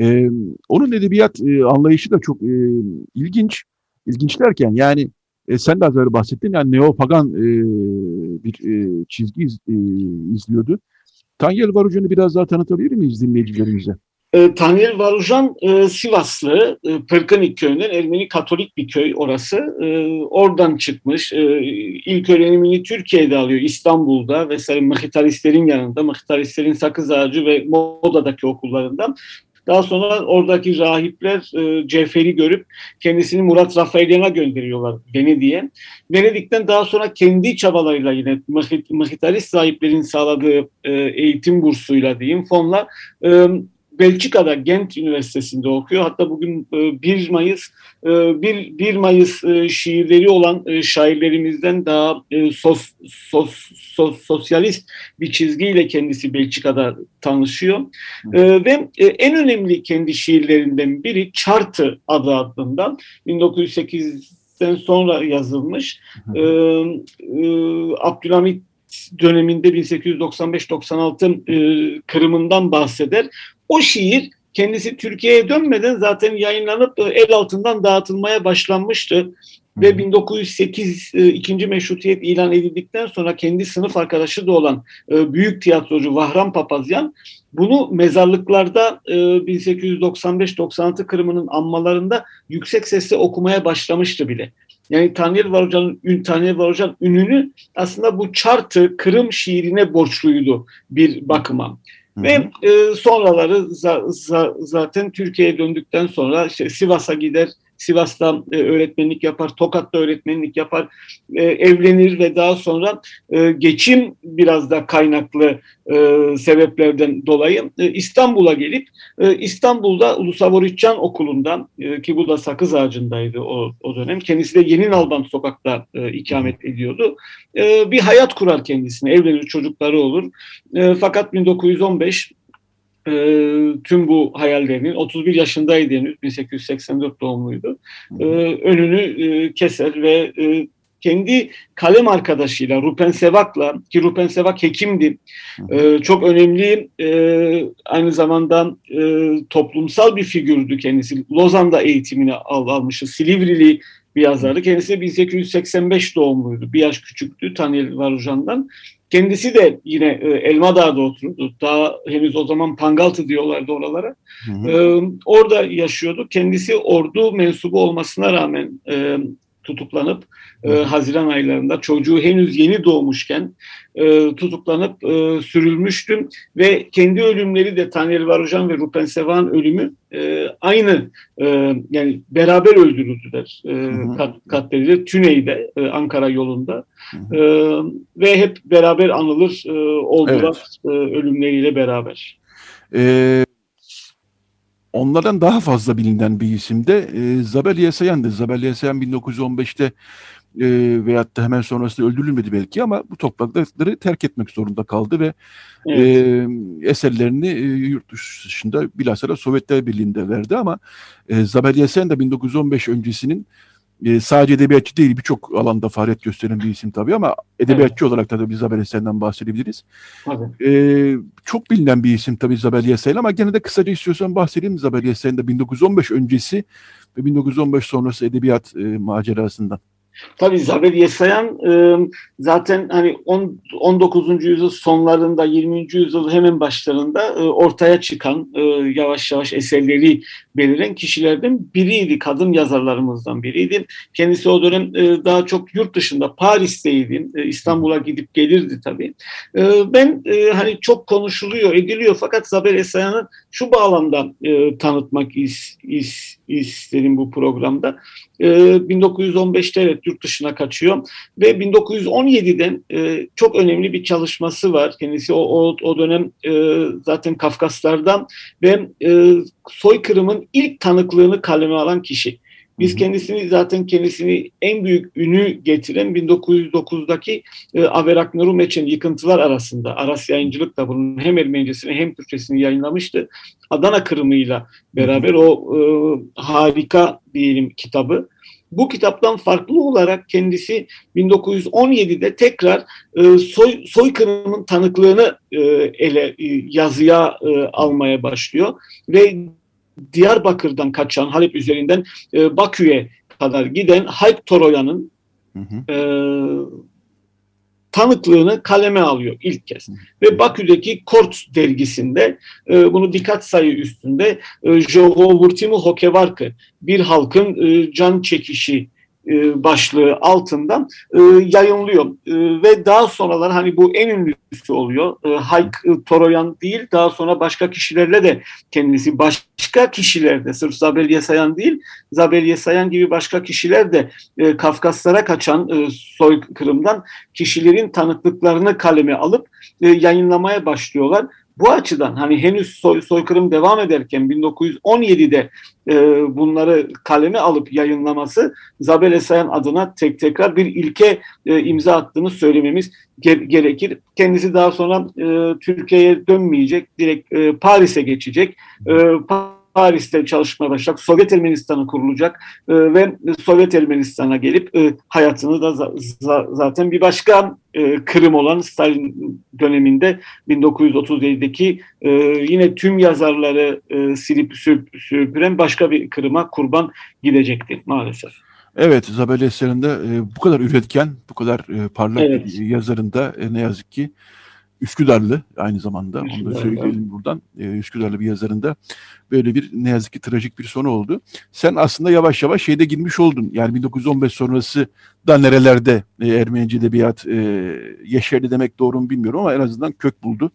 e, onun edebiyat e, anlayışı da çok e, ilginç. İlginç derken yani e, sen de az önce bahsettin yani neopagan e, bir e, çizgi iz, e, izliyordu. Tanyel Varucan'ı biraz daha tanıtabilir miyiz dinleyicilerimize? E, Tanyel Varucan e, Sivaslı, e, Pırkınık köyünden Ermeni Katolik bir köy orası. E, oradan çıkmış. E, ilk öğrenimini Türkiye'de alıyor, İstanbul'da vesaire Mıhitaristlerin yanında, Mıhitaristlerin Sakız Ağacı ve Moda'daki okullarından. Daha sonra oradaki rahipler e, Cevher'i görüp kendisini Murat Rafaelyan'a gönderiyorlar Venedik'e. Venedik'ten daha sonra kendi çabalarıyla yine Mıhitarist sahiplerin sağladığı e, eğitim bursuyla diyeyim fonla e, Belçika'da Gent Üniversitesi'nde okuyor. Hatta bugün 1 e, Mayıs 1, e, 1 Mayıs e, şiirleri olan şairlerimizden daha sos, sos, sos, sosyalist bir çizgiyle kendisi Belçika'da tanışıyor. Hı. Ve en önemli kendi şiirlerinden biri Chartı adı altından 1908'den sonra yazılmış. Hı. Abdülhamit döneminde 1895-96 e, Kırım'ından bahseder. O şiir kendisi Türkiye'ye dönmeden zaten yayınlanıp e, el altından dağıtılmaya başlanmıştı. Ve 1908 e, ikinci meşrutiyet ilan edildikten sonra kendi sınıf arkadaşı da olan e, büyük tiyatrocu Vahram Papazyan bunu mezarlıklarda e, 1895-96 Kırım'ının anmalarında yüksek sesle okumaya başlamıştı bile. Yani Tanrı Var Hoca'nın Tanrı Var Hoca'nın ününü aslında bu Çartı Kırım şiirine borçluydu bir bakıma. Ve e, sonraları za, za, zaten Türkiye'ye döndükten sonra işte Sivas'a gider, Sivas'ta e, öğretmenlik yapar, Tokat'ta öğretmenlik yapar, e, evlenir ve daha sonra e, geçim biraz da kaynaklı sebeplerden dolayı İstanbul'a gelip e, İstanbul'da Ulusavoriccan Okulu'ndan ki bu da Sakız Ağacı'ndaydı o, o dönem. Kendisi de Yeni Nalbant Sokak'ta ikamet ediyordu. Bir hayat kurar kendisine, evlenir, çocukları olur. Fakat 1915 e, tüm bu hayallerinin 31 yaşındaydı henüz 1884 doğumluydu. E, önünü e, keser ve e, kendi kalem arkadaşıyla Rupen Sevak'la ki Rupen Sevak hekimdi. E, çok önemli e, aynı zamanda e, toplumsal bir figürdü kendisi. Lozan'da eğitimini al, almıştı. Silivrili bir yazardı. Kendisi 1885 doğumluydu. Bir yaş küçüktü Tanil Varujan'dan. Kendisi de yine e, Elmadağ'da oturdu. Daha henüz o zaman Pangaltı diyorlardı oralara. Hı hı. E, orada yaşıyordu. Kendisi ordu mensubu olmasına rağmen e, tutuklanıp e, Haziran aylarında çocuğu henüz yeni doğmuşken e, tutuklanıp e, sürülmüştüm ve kendi ölümleri de Tanrı Varujan ve Rupen Sevan ölümü e, aynı e, yani beraber öldürüldüler e, kat, katledilir Tüney'de e, Ankara yolunda e, ve hep beraber anılır e, oldular evet. e, ölümleriyle beraber. Evet. Onlardan daha fazla bilinen bir isim de e, Zabel Yesayan'dı. Zabel Yesayan 1915'te e, veyahut da hemen sonrasında öldürülmedi belki ama bu toprakları terk etmek zorunda kaldı ve evet. e, eserlerini e, yurt dışında bilhassa Sovyetler Birliği'nde verdi ama e, Zabel Yesayan da 1915 öncesinin e, sadece edebiyatçı değil birçok alanda faaliyet gösteren bir isim tabii ama edebiyatçı evet. olarak da biz Zabel Esen'den bahsedebiliriz. E, çok bilinen bir isim tabii Zabel Yesen ama gene de kısaca istiyorsan bahsedeyim Zabel Yesen'de 1915 öncesi ve 1915 sonrası edebiyat e, macerasından. Tabii Zabel Yesayan e, zaten hani 19. yüzyıl sonlarında 20. yüzyıl hemen başlarında e, ortaya çıkan e, yavaş yavaş eserleri beliren kişilerden biriydi. Kadın yazarlarımızdan biriydi. Kendisi o dönem daha çok yurt dışında Paris'teydi. İstanbul'a gidip gelirdi tabii. Ben hani çok konuşuluyor, ediliyor fakat Zabel Yesayan'ı şu bağlamda tanıtmak is, isterim bu programda. E, 1915'te evet yurt dışına kaçıyor ve 1917'den e, çok önemli bir çalışması var. Kendisi o, o, o dönem e, zaten Kafkaslardan ve e, soykırımın ilk tanıklığını kaleme alan kişi. Biz kendisini zaten kendisini en büyük ünü getiren 1909'daki e, Averak Nurumeç'in yıkıntılar arasında Aras Yayıncılık da bunun hem Ermenicesini hem Türkçesini yayınlamıştı. Adana Kırımı'yla beraber o e, harika diyelim kitabı. Bu kitaptan farklı olarak kendisi 1917'de tekrar e, soy, soykırımın tanıklığını e, ele e, yazıya e, almaya başlıyor ve Diyarbakır'dan kaçan Halep üzerinden e, Bakü'ye kadar giden Hayp Toroyan'ın e, tanıklığını kaleme alıyor ilk kez. Ve Bakü'deki Kort dergisinde e, bunu dikkat sayı üstünde e, Vurtimu Hokevarkı bir halkın e, can çekişi e, başlığı altından e, yayınlıyor. E, ve daha sonralar hani bu en ünlüsü oluyor. Hayk Toroyan değil daha sonra başka kişilerle de kendisi başka kişilerde sırf Zabel Sayan değil Zabel Sayan gibi başka kişiler de Kafkaslara kaçan soykırımdan kişilerin tanıklıklarını kaleme alıp yayınlamaya başlıyorlar. Bu açıdan hani henüz soy, soykırım devam ederken 1917'de e, bunları kaleme alıp yayınlaması Zabel Esayan adına tek tekrar bir ilke e, imza attığını söylememiz ge- gerekir. Kendisi daha sonra e, Türkiye'ye dönmeyecek, direkt e, Paris'e geçecek. E, Paris'te çalışmaya başlayacak. Sovyet Ermenistan'ı kurulacak e, ve Sovyet Ermenistan'a gelip e, hayatını da za, za, zaten bir başka e, Kırım olan Stalin döneminde 1937'deki e, yine tüm yazarları e, silip sürp, sürpüren başka bir Kırım'a kurban gidecekti maalesef. Evet, Zabel eserinde e, bu kadar üretken, bu kadar e, parlak evet. yazarında e, ne yazık ki Üsküdarlı aynı zamanda Üsküdar'da. onu da söyleyelim buradan. Ee, Üsküdarlı bir yazarında böyle bir ne yazık ki trajik bir sonu oldu. Sen aslında yavaş yavaş şeyde girmiş oldun. Yani 1915 sonrası da nerelerde e, Ermenice edebiyat e, yeşerdi demek doğru mu bilmiyorum ama en azından kök buldu.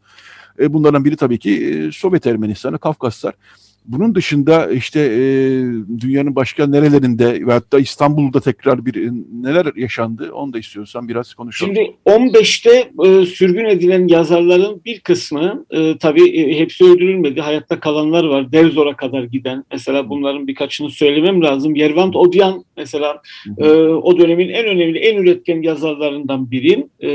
E, bunlardan biri tabii ki e, Sovyet Ermenistan'ı, Kafkaslar. Bunun dışında işte e, dünyanın başka nerelerinde ve hatta İstanbul'da tekrar bir e, neler yaşandı onu da istiyorsan biraz konuşalım. Şimdi 15'te e, sürgün edilen yazarların bir kısmı e, tabii e, hepsi öldürülmedi. Hayatta kalanlar var. Derzor'a kadar giden. Mesela bunların birkaçını söylemem lazım. Yervant Odyan mesela e, o dönemin en önemli, en üretken yazarlarından biri. E,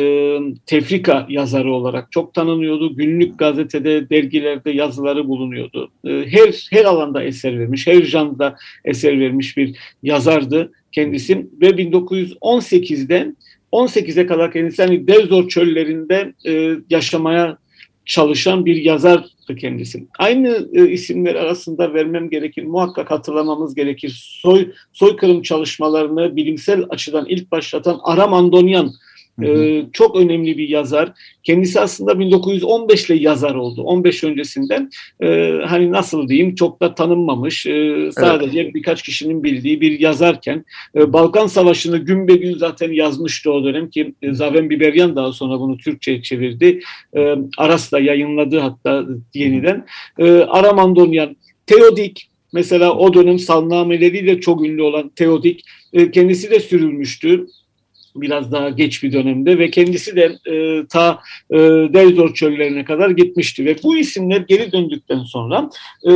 tefrika yazarı olarak çok tanınıyordu. Günlük gazetede, dergilerde yazıları bulunuyordu. E, her her alanda eser vermiş, her janda eser vermiş bir yazardı kendisi ve 1918'de 18'e kadar kendisi hani Devzor çöllerinde e, yaşamaya çalışan bir yazardı kendisi. Aynı e, isimler arasında vermem gerekir, muhakkak hatırlamamız gerekir. Soy soykırım çalışmalarını bilimsel açıdan ilk başlatan Aram Andonyan ee, çok önemli bir yazar. Kendisi aslında 1915 ile yazar oldu. 15 öncesinden e, hani nasıl diyeyim çok da tanınmamış. E, sadece evet. birkaç kişinin bildiği bir yazarken e, Balkan Savaşı'nı gün be gün zaten yazmıştı o dönem ki e, Zaven Biberyan daha sonra bunu Türkçe'ye çevirdi. E, Aras'ta yayınladı hatta yeniden. E, Aramandonyan, Teodik mesela o dönem salnameleriyle çok ünlü olan Teodik e, kendisi de sürülmüştü biraz daha geç bir dönemde ve kendisi de e, ta e, Derzor çöllerine kadar gitmişti. Ve bu isimler geri döndükten sonra e,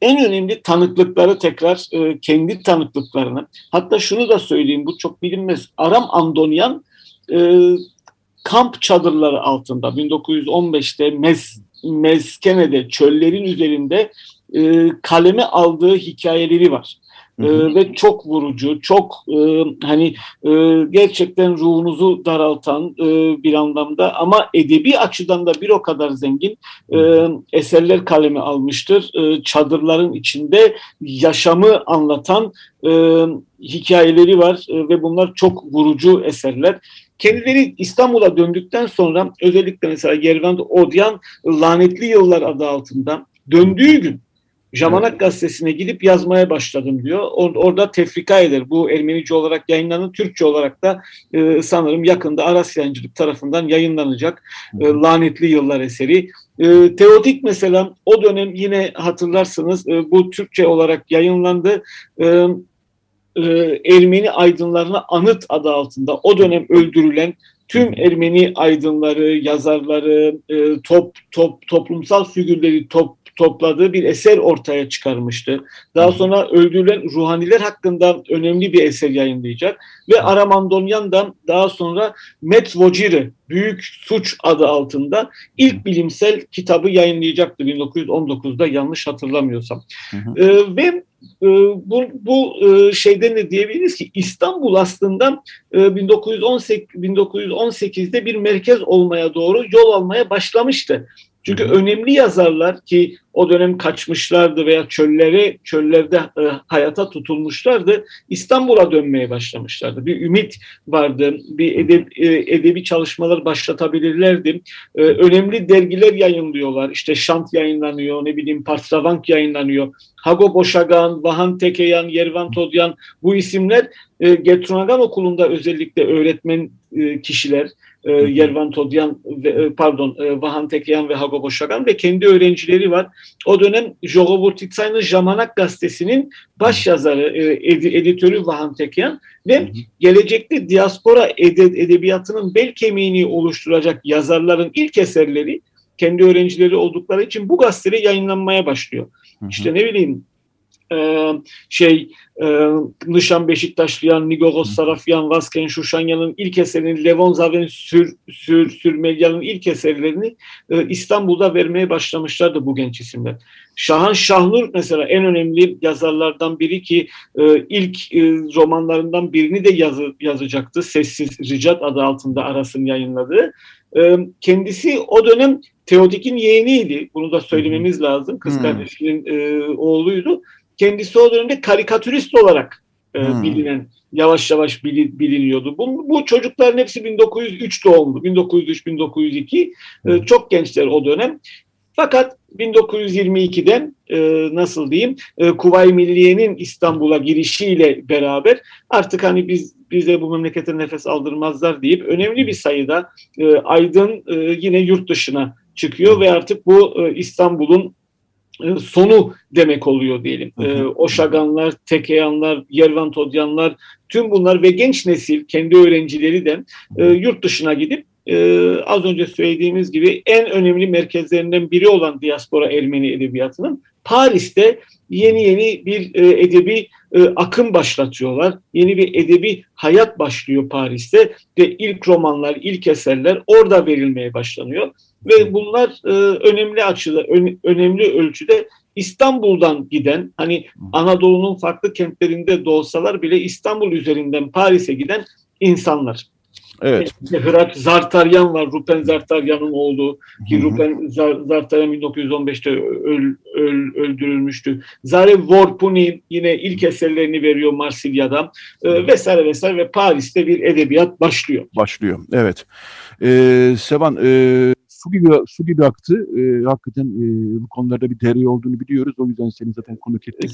en önemli tanıklıkları tekrar e, kendi tanıklıklarını hatta şunu da söyleyeyim bu çok bilinmez. Aram Andonyan e, kamp çadırları altında 1915'te Mez, Mezkene'de çöllerin üzerinde e, kaleme aldığı hikayeleri var. Hı hı. ve çok vurucu, çok e, hani e, gerçekten ruhunuzu daraltan e, bir anlamda ama edebi açıdan da bir o kadar zengin e, eserler kalemi almıştır. E, çadırların içinde yaşamı anlatan e, hikayeleri var e, ve bunlar çok vurucu eserler. Kendileri İstanbul'a döndükten sonra özellikle mesela Yervand Odyan Lanetli Yıllar adı altında döndüğü gün Jamanak gazetesine gidip yazmaya başladım diyor. Or- orada tefrika eder. Bu Ermenice olarak yayınlanan, Türkçe olarak da e, sanırım yakında Aras Yayıncılık tarafından yayınlanacak e, Lanetli Yıllar eseri. E, Teodik mesela o dönem yine hatırlarsınız e, bu Türkçe olarak yayınlandı. E, e, Ermeni aydınlarına anıt adı altında o dönem öldürülen tüm Ermeni aydınları, yazarları, e, top, top toplumsal figürleri top, topladığı bir eser ortaya çıkarmıştı. Daha sonra öldürülen ruhaniler hakkında önemli bir eser yayınlayacak ve Aramandonyan daha sonra Metvociri Büyük Suç adı altında ilk bilimsel kitabı yayınlayacaktı 1919'da yanlış hatırlamıyorsam. Hı hı. Ee, ve e, bu, bu e, şeyden de diyebiliriz ki İstanbul aslında e, 1918 1918'de bir merkez olmaya doğru yol almaya başlamıştı. Çünkü önemli yazarlar ki o dönem kaçmışlardı veya çöllere çöllerde e, hayata tutulmuşlardı. İstanbul'a dönmeye başlamışlardı. Bir ümit vardı. Bir edeb, e, edebi çalışmalar başlatabilirlerdi. E, önemli dergiler yayınlıyorlar. İşte Şant yayınlanıyor, ne bileyim Parstravank yayınlanıyor. Hago Boşagan, Vahan Tekeyan, Yervan Todyan bu isimler e, Getronagan Okulu'nda özellikle öğretmen e, kişiler e, Yervan Todyan ve, e, pardon e, Vahan Tekyan ve Hago Boşagan ve kendi öğrencileri var. O dönem Jogoburtitsay'ın Jamanak gazetesinin baş yazarı, e, ed, editörü Vahan Tekyan ve gelecekte diaspora ed- edebiyatının bel kemiğini oluşturacak yazarların ilk eserleri kendi öğrencileri oldukları için bu gazetede yayınlanmaya başlıyor. Hı hı. İşte ne bileyim e, şey e, Nişan Beşiktaşlıyan, Nigogos Sarafyan, Vasken Şuşanyan'ın ilk eserini, Levon Zaven Sür, Sür, Sürmelyan'ın ilk eserlerini e, İstanbul'da vermeye başlamışlardı bu genç isimler. Şahan Şahnur mesela en önemli yazarlardan biri ki e, ilk e, romanlarından birini de yazı, yazacaktı. Sessiz Ricat adı altında arasını yayınladığı. E, kendisi o dönem Teodik'in yeğeniydi. Bunu da söylememiz lazım. Kız hmm. kardeşinin e, oğluydu. Kendisi o dönemde karikatürist olarak e, hmm. bilinen, yavaş yavaş biliniyordu. Bu, bu çocukların hepsi 1903 doğumlu, 1903-1902. E, çok gençler o dönem. Fakat 1922'den e, nasıl diyeyim e, Kuvayi Milliye'nin İstanbul'a girişiyle beraber artık hani biz bize bu memlekete nefes aldırmazlar deyip önemli bir sayıda e, aydın e, yine yurt dışına çıkıyor ve artık bu e, İstanbul'un sonu demek oluyor diyelim. E, Oşaganlar, Tekeyanlar, Yervan Todyanlar tüm bunlar ve genç nesil kendi öğrencileri de e, yurt dışına gidip e, az önce söylediğimiz gibi en önemli merkezlerinden biri olan diaspora Ermeni edebiyatının Paris'te yeni yeni bir e, edebi e, akım başlatıyorlar. Yeni bir edebi hayat başlıyor Paris'te ve ilk romanlar, ilk eserler orada verilmeye başlanıyor. Ve bunlar e, önemli açıda, ön, önemli ölçüde İstanbul'dan giden, hani Anadolu'nun farklı kentlerinde doğsalar bile İstanbul üzerinden Paris'e giden insanlar. Evet. İşte Hırat Zartaryan var. Rupen Zartaryan'ın oğlu. Ki Rupen Zartaryan 1915'te öl, öl, öldürülmüştü. Zarev Vorpuni yine ilk eserlerini veriyor Marsilya'da. E, vesaire vesaire ve Paris'te bir edebiyat başlıyor. Başlıyor. Evet. Ee, Sevan e, su gibi su gibi aktı. E, hakikaten e, bu konularda bir deri olduğunu biliyoruz. O yüzden seni zaten konuk ettik.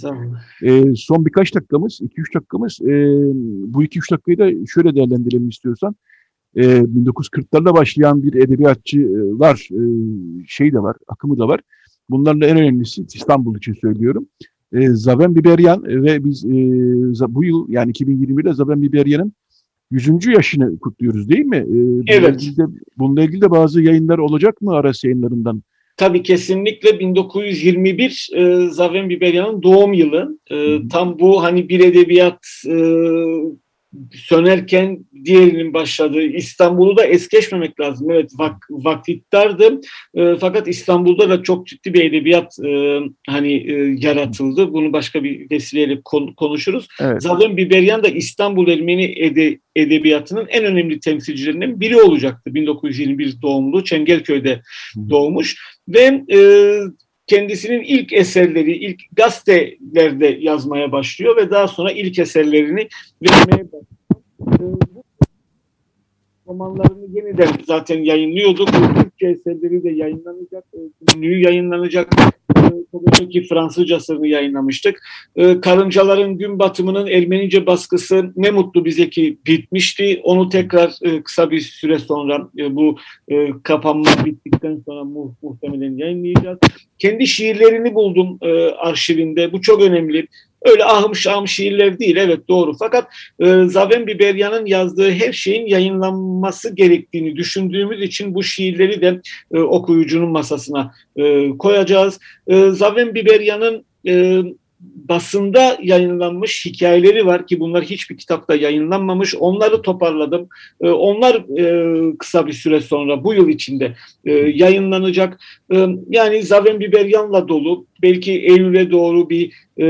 E, son birkaç dakikamız, 2-3 dakikamız. E, bu 2-3 dakikayı da şöyle değerlendirelim istiyorsan. E, 1940'larla başlayan bir edebiyatçılar e, şey de var, akımı da var. Bunlarla en önemlisi İstanbul için söylüyorum. E, Zaven Biberyan ve biz e, bu yıl yani 2021'de Zaven Biberyan'ın 100. yaşını kutluyoruz değil mi? Ee, evet. Bununla ilgili, de, bununla ilgili de bazı yayınlar olacak mı Aras yayınlarından? Tabii kesinlikle 1921 e, Zaven Biberyan'ın doğum yılı. E, tam bu hani bir edebiyat e, sönerken diğerinin başladığı İstanbul'u da es geçmemek lazım. Evet vak, vakittardı e, fakat İstanbul'da da çok ciddi bir edebiyat e, hani e, yaratıldı. Bunu başka bir vesileyle kon, konuşuruz. Evet. Zaten Biberyan da İstanbul Ermeni ede, edebiyatının en önemli temsilcilerinden biri olacaktı. 1921 doğumlu Çengelköy'de doğmuş ve e, kendisinin ilk eserleri, ilk gazetelerde yazmaya başlıyor ve daha sonra ilk eserlerini vermeye başlıyor. Bu romanlarını yeniden zaten yayınlıyorduk. Türkçe eserleri de yayınlanacak, günlüğü yayınlanacak. Tabii Fransızcasını yayınlamıştık. Ee, Karıncaların Gün Batımı'nın Ermenice baskısı ne mutlu bize ki bitmişti. Onu tekrar e, kısa bir süre sonra e, bu e, kapanma bittikten sonra mu muhtemelen yayınlayacağız. Kendi şiirlerini buldum arşivinde. Bu çok önemli. Öyle ahım şahım şiirler değil evet doğru fakat e, Zaven Biberyan'ın yazdığı her şeyin yayınlanması gerektiğini düşündüğümüz için bu şiirleri de e, okuyucunun masasına e, koyacağız. E, Zaven Biberyan'ın e, basında yayınlanmış hikayeleri var ki bunlar hiçbir kitapta yayınlanmamış. Onları toparladım. E, onlar e, kısa bir süre sonra bu yıl içinde e, yayınlanacak. E, yani Zaven Biberyan'la dolu. Belki Eylül'e doğru bir e,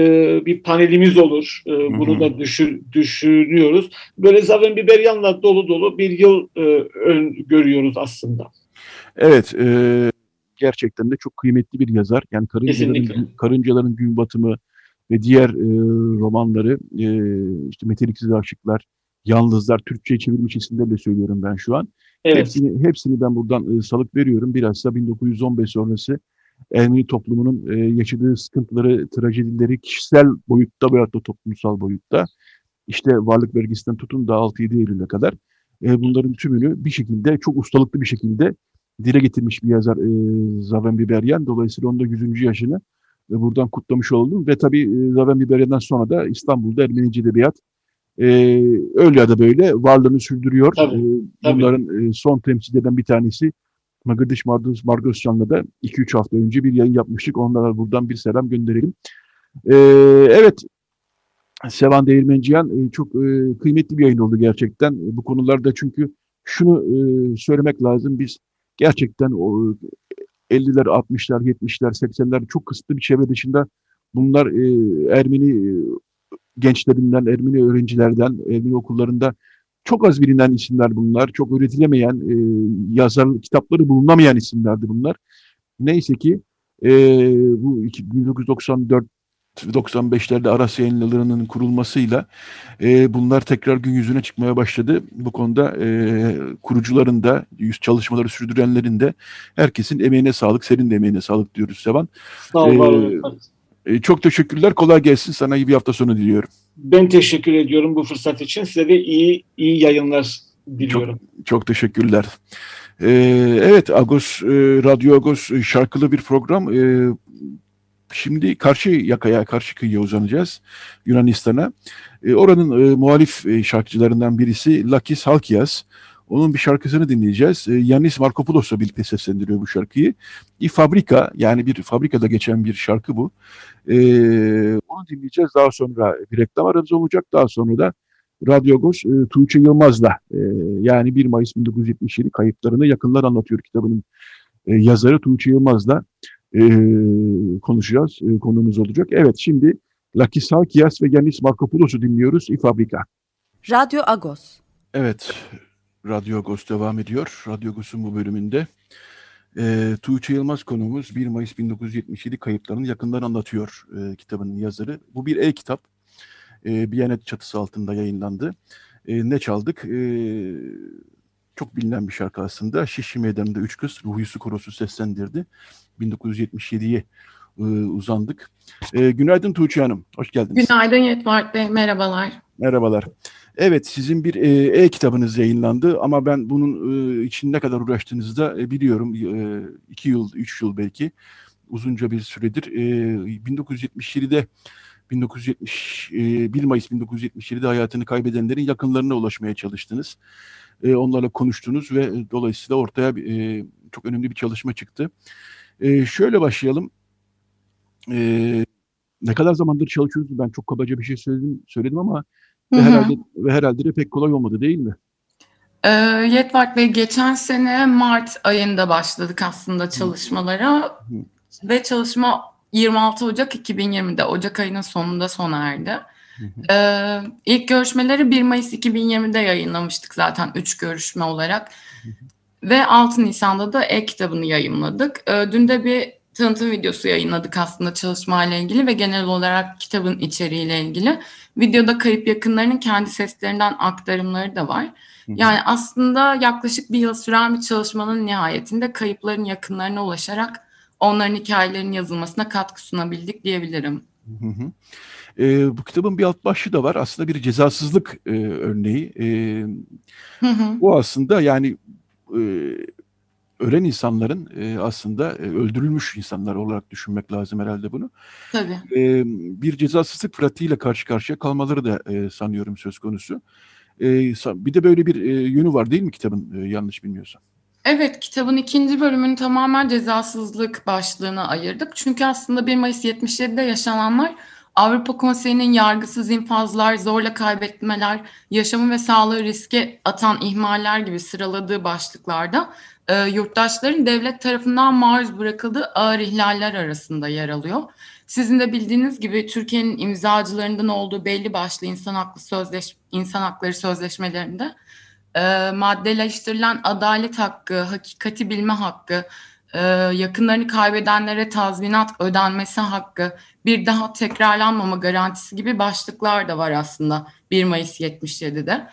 bir panelimiz olur. E, bunu da düşün, düşünüyoruz. Böyle Zaven Biberyan'la dolu dolu bir yıl ön görüyoruz aslında. Evet. E, gerçekten de çok kıymetli bir yazar. Yani Karıncaların, Karıncaların Gün Batımı, ve diğer e, romanları e, işte Meteliksiz Aşıklar, Yalnızlar, Türkçe'ye çevirmiş isimlerle söylüyorum ben şu an. Evet. Hepsini, hepsini ben buradan e, salık veriyorum. Bilhassa 1915 sonrası Ermeni toplumunun e, yaşadığı sıkıntıları, trajedileri kişisel boyutta veyahut da toplumsal boyutta işte varlık vergisinden tutun da 6-7 Eylül'e kadar e, bunların tümünü bir şekilde çok ustalıklı bir şekilde dile getirmiş bir yazar e, Zaven Biberyan. Dolayısıyla onda 100. yaşını buradan kutlamış oldum. Ve tabii e, Zaven Biberya'dan sonra da İstanbul'da Ermenici Edebiyat e, öyle ya da böyle varlığını sürdürüyor. Tabii, e, bunların tabii. E, son temsil eden bir tanesi Magırdiş Margos, Margoscan'la da 2-3 hafta önce bir yayın yapmıştık. Onlara buradan bir selam gönderelim. E, evet, Sevan Değirmenciyan e, çok e, kıymetli bir yayın oldu gerçekten. Bu konularda çünkü şunu e, söylemek lazım. Biz gerçekten o 50'ler, 60'lar, 70'ler, 80'ler çok kısıtlı bir çevre dışında bunlar e, Ermeni e, gençlerinden, Ermeni öğrencilerden, Ermeni okullarında çok az bilinen isimler bunlar. Çok öğretilemeyen, e, yazar kitapları bulunamayan isimlerdi bunlar. Neyse ki e, bu 1994 95'lerde Aras yayınlarının kurulmasıyla e, bunlar tekrar gün yüzüne çıkmaya başladı. Bu konuda e, kurucuların da, yüz çalışmaları sürdürenlerin de herkesin emeğine sağlık, senin de emeğine sağlık diyoruz Sevan. Sağ olun. E, e, çok teşekkürler, kolay gelsin. Sana iyi bir hafta sonu diliyorum. Ben teşekkür ediyorum bu fırsat için. Size de iyi iyi yayınlar diliyorum. Çok, çok teşekkürler. Ee, evet, Agos, e, Radyo Agos şarkılı bir program. E, Şimdi karşı yakaya, karşı kıyıya uzanacağız Yunanistan'a. E, oranın e, muhalif e, şarkıcılarından birisi Lakis Halkias. Onun bir şarkısını dinleyeceğiz. E, Yannis Markopoulos'la birlikte seslendiriyor bu şarkıyı. Bir fabrika, yani bir fabrikada geçen bir şarkı bu. E, onu dinleyeceğiz. Daha sonra bir reklam aramız olacak. Daha sonra da Radyo Goş e, Tuğçe Yılmaz'la e, yani 1 Mayıs 1977 kayıplarını yakınlar anlatıyor kitabının e, yazarı Tuğçe Yılmaz'la e, konuşacağız. E, konumuz olacak. Evet şimdi Lakis Halkias ve Yanis Markopoulos'u dinliyoruz. İfabrika. Radyo Agos. Evet. Radyo Agos devam ediyor. Radyo Agos'un bu bölümünde e, Tuğçe Yılmaz konuğumuz 1 Mayıs 1977 kayıplarını yakından anlatıyor e, kitabının yazarı. Bu bir e-kitap. E, Biyanet çatısı altında yayınlandı. E, ne çaldık? E, çok bilinen bir şarkı aslında. Şişli Meydanı'nda Üç Kız Ruhuyusu Korosu seslendirdi. 1977'ye e, uzandık. E, günaydın Tuğçe Hanım, hoş geldiniz. Günaydın Yetvart Bey, merhabalar. Merhabalar. Evet, sizin bir e, e-kitabınız yayınlandı ama ben bunun e, için ne kadar uğraştığınızı da e, biliyorum. E, iki yıl, üç yıl belki uzunca bir süredir. E, 1977'de 1970 1 Mayıs 1977'de hayatını kaybedenlerin yakınlarına ulaşmaya çalıştınız. Onlarla konuştunuz ve dolayısıyla ortaya çok önemli bir çalışma çıktı. E, şöyle başlayalım. E, ne kadar zamandır çalışıyoruz? Ben çok kabaca bir şey söyledim, söyledim ama ve herhalde ve herhalde de pek kolay olmadı değil mi? E, Yetvart Bey geçen sene Mart ayında başladık aslında çalışmalara hı hı. ve çalışma 26 Ocak 2020'de Ocak ayının sonunda sona erdi. Hı hı. Ee, ilk görüşmeleri 1 Mayıs 2020'de yayınlamıştık zaten 3 görüşme olarak. Hı. Ve 6 Nisan'da da e-kitabını yayınladık. Ee, dün de bir tanıtım videosu yayınladık aslında çalışmayla ilgili ve genel olarak kitabın içeriğiyle ilgili. Videoda kayıp yakınlarının kendi seslerinden aktarımları da var. Yani aslında yaklaşık bir yıl süren bir çalışmanın nihayetinde kayıpların yakınlarına ulaşarak onların hikayelerinin yazılmasına katkı sunabildik diyebilirim. Hı hı. E, bu kitabın bir alt başlığı da var. Aslında bir cezasızlık e, örneği. E, hı hı. Bu aslında yani e, ölen insanların e, aslında e, öldürülmüş insanlar olarak düşünmek lazım herhalde bunu. Tabii. E, bir cezasızlık pratiğiyle karşı karşıya kalmaları da e, sanıyorum söz konusu. E, bir de böyle bir e, yönü var değil mi kitabın e, yanlış bilmiyorsam? Evet, kitabın ikinci bölümünü tamamen cezasızlık başlığına ayırdık. Çünkü aslında 1 Mayıs 77'de yaşananlar Avrupa Konseyi'nin yargısız infazlar, zorla kaybetmeler, yaşamı ve sağlığı riske atan ihmaller gibi sıraladığı başlıklarda e, yurttaşların devlet tarafından maruz bırakıldığı ağır ihlaller arasında yer alıyor. Sizin de bildiğiniz gibi Türkiye'nin imzacılarından olduğu belli başlı insan hakları sözleş insan hakları sözleşmelerinde e, maddeleştirilen adalet hakkı, hakikati bilme hakkı, e, yakınlarını kaybedenlere tazminat ödenmesi hakkı, bir daha tekrarlanmama garantisi gibi başlıklar da var aslında 1 Mayıs 77'de.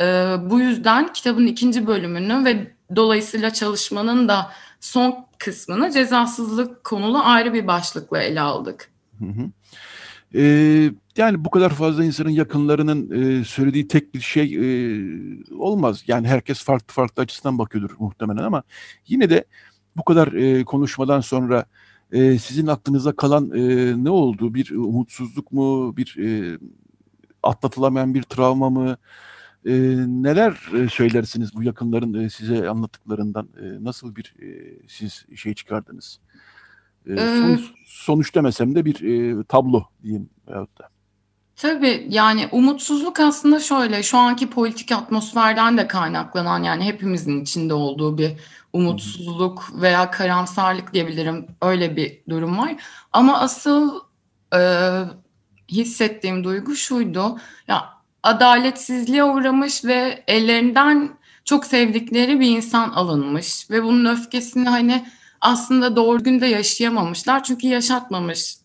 E, bu yüzden kitabın ikinci bölümünü ve dolayısıyla çalışmanın da son kısmını cezasızlık konulu ayrı bir başlıkla ele aldık. Hı hı. Ee, yani bu kadar fazla insanın yakınlarının e, söylediği tek bir şey e, olmaz. Yani herkes farklı farklı açısından bakıyordur muhtemelen ama yine de bu kadar e, konuşmadan sonra e, sizin aklınıza kalan e, ne oldu? Bir umutsuzluk mu? Bir e, atlatılamayan bir travma mı? E, neler e, söylersiniz bu yakınların e, size anlattıklarından? E, nasıl bir e, siz şey çıkardınız? E, sonuç, sonuç demesem de bir e, tablo diyeyim veyahut da. Tabii yani umutsuzluk aslında şöyle şu anki politik atmosferden de kaynaklanan yani hepimizin içinde olduğu bir umutsuzluk veya karamsarlık diyebilirim. Öyle bir durum var. Ama asıl e, hissettiğim duygu şuydu. Ya adaletsizliğe uğramış ve ellerinden çok sevdikleri bir insan alınmış ve bunun öfkesini hani aslında doğru günde yaşayamamışlar. Çünkü yaşatmamış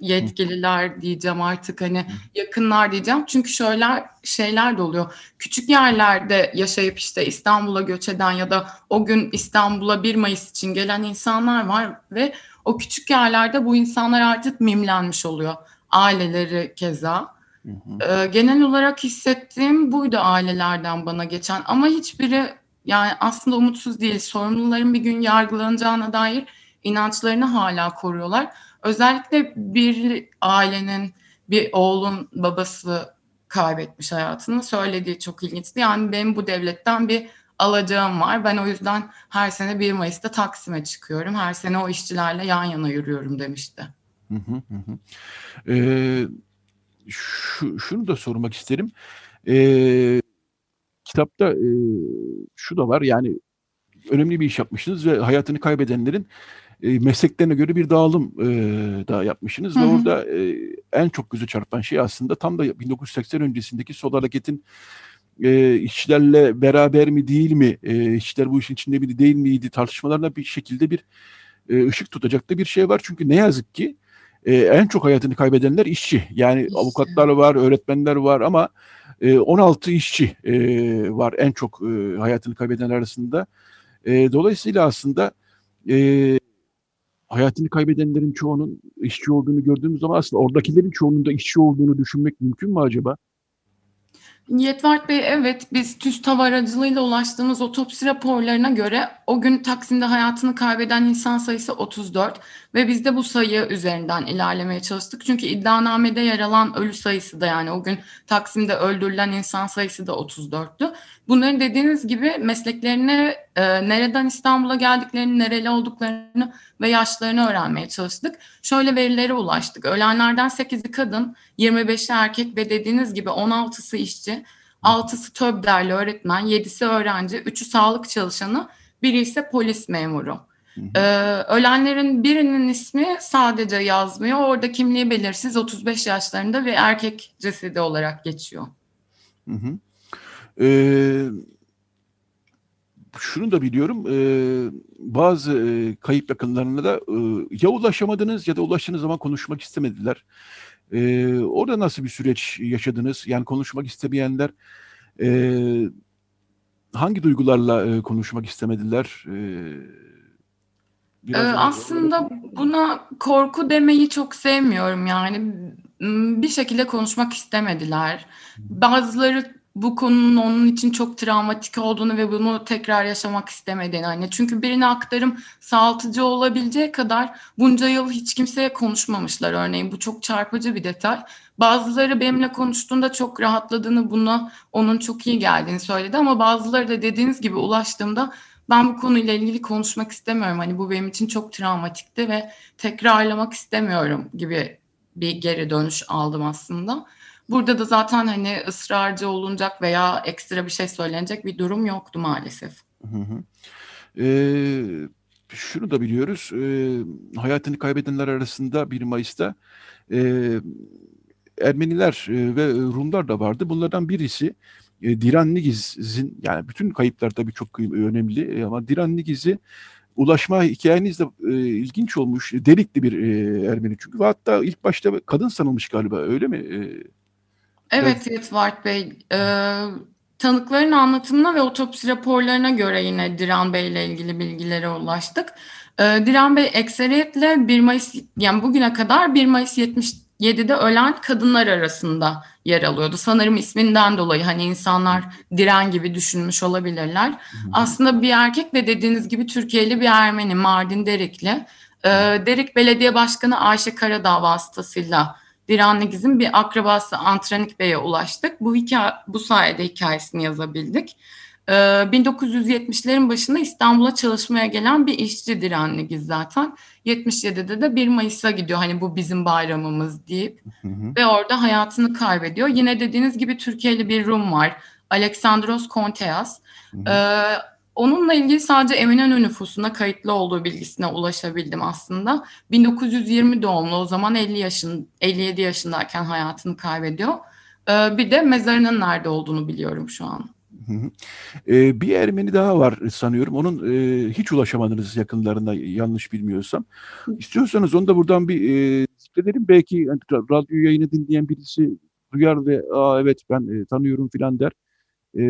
yetkililer diyeceğim artık hani yakınlar diyeceğim. Çünkü şöyle şeyler de oluyor. Küçük yerlerde yaşayıp işte İstanbul'a göç eden ya da o gün İstanbul'a 1 Mayıs için gelen insanlar var ve o küçük yerlerde bu insanlar artık mimlenmiş oluyor. Aileleri keza. Hı hı. Ee, genel olarak hissettiğim buydu ailelerden bana geçen ama hiçbiri yani aslında umutsuz değil. Sorumluların bir gün yargılanacağına dair inançlarını hala koruyorlar. Özellikle bir ailenin, bir oğlun babası kaybetmiş hayatını söylediği çok ilginçti. Yani benim bu devletten bir alacağım var. Ben o yüzden her sene 1 Mayıs'ta Taksim'e çıkıyorum. Her sene o işçilerle yan yana yürüyorum demişti. Hı hı hı. Ee, şu, şunu da sormak isterim. Ee, kitapta e, şu da var yani önemli bir iş yapmışsınız ve hayatını kaybedenlerin e, mesleklerine göre bir dağılım e, da yapmışsınız hı hı. ve orada e, en çok gözü çarpan şey aslında tam da 1980 öncesindeki sol hareketin e, işçilerle beraber mi değil mi, e, işçiler bu işin içinde miydi değil miydi tartışmalarına bir şekilde bir e, ışık tutacak da bir şey var. Çünkü ne yazık ki e, en çok hayatını kaybedenler işçi. Yani işte. avukatlar var, öğretmenler var ama e, 16 işçi e, var en çok e, hayatını kaybedenler arasında. E, dolayısıyla aslında e, hayatını kaybedenlerin çoğunun işçi olduğunu gördüğümüz zaman aslında oradakilerin çoğunun da işçi olduğunu düşünmek mümkün mü acaba? Yetvart Bey evet biz TÜSTAV aracılığıyla ulaştığımız otopsi raporlarına göre o gün Taksim'de hayatını kaybeden insan sayısı 34 ve biz de bu sayı üzerinden ilerlemeye çalıştık. Çünkü iddianamede yer alan ölü sayısı da yani o gün Taksim'de öldürülen insan sayısı da 34'tü. Bunların dediğiniz gibi mesleklerini e, nereden İstanbul'a geldiklerini, nereli olduklarını ve yaşlarını öğrenmeye çalıştık. Şöyle verilere ulaştık. Ölenlerden 8'i kadın, 25'i erkek ve dediğiniz gibi 16'sı işçi, 6'sı TÖBDER'li öğretmen, 7'si öğrenci, 3'ü sağlık çalışanı, biri ise polis memuru. Ee, ölenlerin birinin ismi sadece yazmıyor. Orada kimliği belirsiz 35 yaşlarında ve erkek cesedi olarak geçiyor. Hı hı. Ee, şunu da biliyorum, e, bazı e, kayıp yakınlarına da e, ya ulaşamadınız ya da ulaştığınız zaman konuşmak istemediler. E, orada nasıl bir süreç yaşadınız? Yani konuşmak istemeyenler e, hangi duygularla e, konuşmak istemediler? E, biraz ee, aslında buna korku demeyi çok sevmiyorum yani bir şekilde konuşmak istemediler. Bazıları bu konunun onun için çok travmatik olduğunu ve bunu tekrar yaşamak istemediğini hani çünkü birine aktarım sağaltıcı olabileceği kadar bunca yıl hiç kimseye konuşmamışlar örneğin bu çok çarpıcı bir detay. Bazıları benimle konuştuğunda çok rahatladığını buna onun çok iyi geldiğini söyledi ama bazıları da dediğiniz gibi ulaştığımda ben bu konuyla ilgili konuşmak istemiyorum. Hani bu benim için çok travmatikti ve tekrarlamak istemiyorum gibi bir geri dönüş aldım aslında. Burada da zaten hani ısrarcı olunacak veya ekstra bir şey söylenecek bir durum yoktu maalesef. Hı hı. Ee, şunu da biliyoruz. E, hayatını kaybedenler arasında 1 Mayıs'ta e, Ermeniler e, ve Rumlar da vardı. Bunlardan birisi e, Diran Nigiz'in yani bütün kayıplar tabii çok önemli ama Diran Nigiz'i ulaşma hikayeniz de e, ilginç olmuş. Delikli bir e, Ermeni çünkü hatta ilk başta kadın sanılmış galiba öyle mi? E, evet Yetvart Bey. E, tanıkların anlatımına ve otopsi raporlarına göre yine Diran Bey ile ilgili bilgilere ulaştık. E, Diran Bey ekseriyetle 1 Mayıs yani bugüne kadar 1 Mayıs 70 7'de ölen kadınlar arasında yer alıyordu. Sanırım isminden dolayı hani insanlar diren gibi düşünmüş olabilirler. Hı. Aslında bir erkek de dediğiniz gibi Türkiye'li bir Ermeni Mardin Derikli. Ee, Derik Belediye Başkanı Ayşe Karadağ vasıtasıyla Diren Negiz'in bir akrabası Antranik Bey'e ulaştık. Bu, hikaye, bu sayede hikayesini yazabildik. 1970'lerin ee, başında İstanbul'a çalışmaya gelen bir işçi direnli zaten. 77'de de 1 Mayıs'a gidiyor hani bu bizim bayramımız deyip hı hı. ve orada hayatını kaybediyor. Yine dediğiniz gibi Türkiye'li bir Rum var. Alexandros Konteas. Ee, onunla ilgili sadece Eminönü nüfusuna kayıtlı olduğu bilgisine ulaşabildim aslında. 1920 doğumlu o zaman 50 yaşın 57 yaşındayken hayatını kaybediyor. Ee, bir de mezarının nerede olduğunu biliyorum şu an. Ee, bir Ermeni daha var sanıyorum. Onun e, hiç ulaşamadınız yakınlarında yanlış bilmiyorsam. İstiyorsanız onu da buradan bir e, zikredelim. Belki yani, radyo yayını dinleyen birisi duyar ve Aa, evet ben e, tanıyorum filan der. E,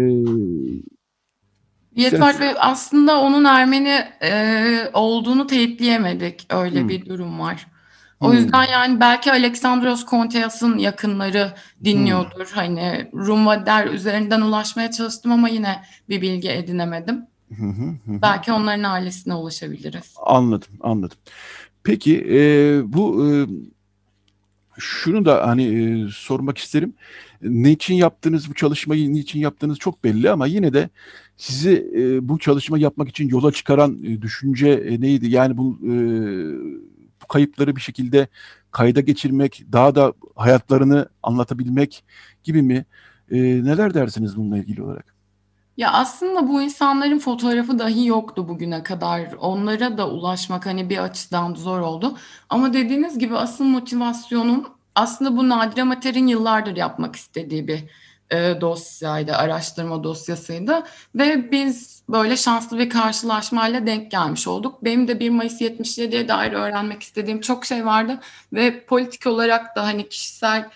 Yetvar Bey aslında onun Ermeni e, olduğunu teyitleyemedik. Öyle hmm. bir durum var. O hmm. yüzden yani belki Aleksandros Konteas'ın yakınları dinliyordur. Hmm. Hani Rumvader üzerinden ulaşmaya çalıştım ama yine bir bilgi edinemedim. Hı Belki onların ailesine ulaşabiliriz. Anladım, anladım. Peki e, bu e, şunu da hani e, sormak isterim. Ne için yaptığınız bu çalışmayı, niçin yaptığınız çok belli ama yine de sizi e, bu çalışma yapmak için yola çıkaran e, düşünce e, neydi? Yani bu e, kayıpları bir şekilde kayda geçirmek, daha da hayatlarını anlatabilmek gibi mi? E, neler dersiniz bununla ilgili olarak? Ya aslında bu insanların fotoğrafı dahi yoktu bugüne kadar. Onlara da ulaşmak hani bir açıdan zor oldu. Ama dediğiniz gibi asıl motivasyonum aslında bu Nadire Mater'in yıllardır yapmak istediği bir e, dosyaydı, araştırma dosyasıydı. Ve biz böyle şanslı bir karşılaşmayla denk gelmiş olduk. Benim de 1 Mayıs 77'ye dair öğrenmek istediğim çok şey vardı. Ve politik olarak da hani kişisel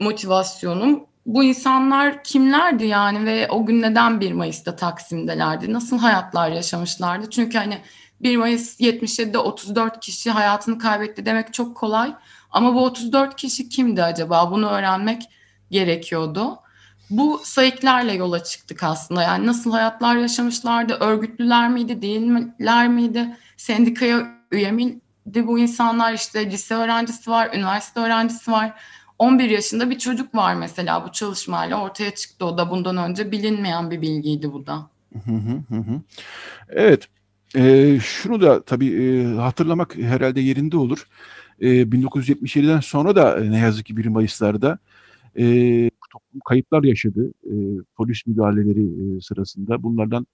motivasyonum bu insanlar kimlerdi yani ve o gün neden 1 Mayıs'ta Taksim'delerdi? Nasıl hayatlar yaşamışlardı? Çünkü hani 1 Mayıs 77'de 34 kişi hayatını kaybetti demek çok kolay. Ama bu 34 kişi kimdi acaba? Bunu öğrenmek gerekiyordu bu sayıklarla yola çıktık aslında. Yani nasıl hayatlar yaşamışlardı, örgütlüler miydi, değiller miydi, sendikaya üye miydi bu insanlar işte lise öğrencisi var, üniversite öğrencisi var. 11 yaşında bir çocuk var mesela bu çalışmayla ortaya çıktı o da bundan önce bilinmeyen bir bilgiydi bu da. Evet, e, şunu da tabii e, hatırlamak herhalde yerinde olur. E, 1977'den sonra da ne yazık ki 1 Mayıs'larda e, toplum kayıplar yaşadı e, polis müdahaleleri e, sırasında. Bunlardan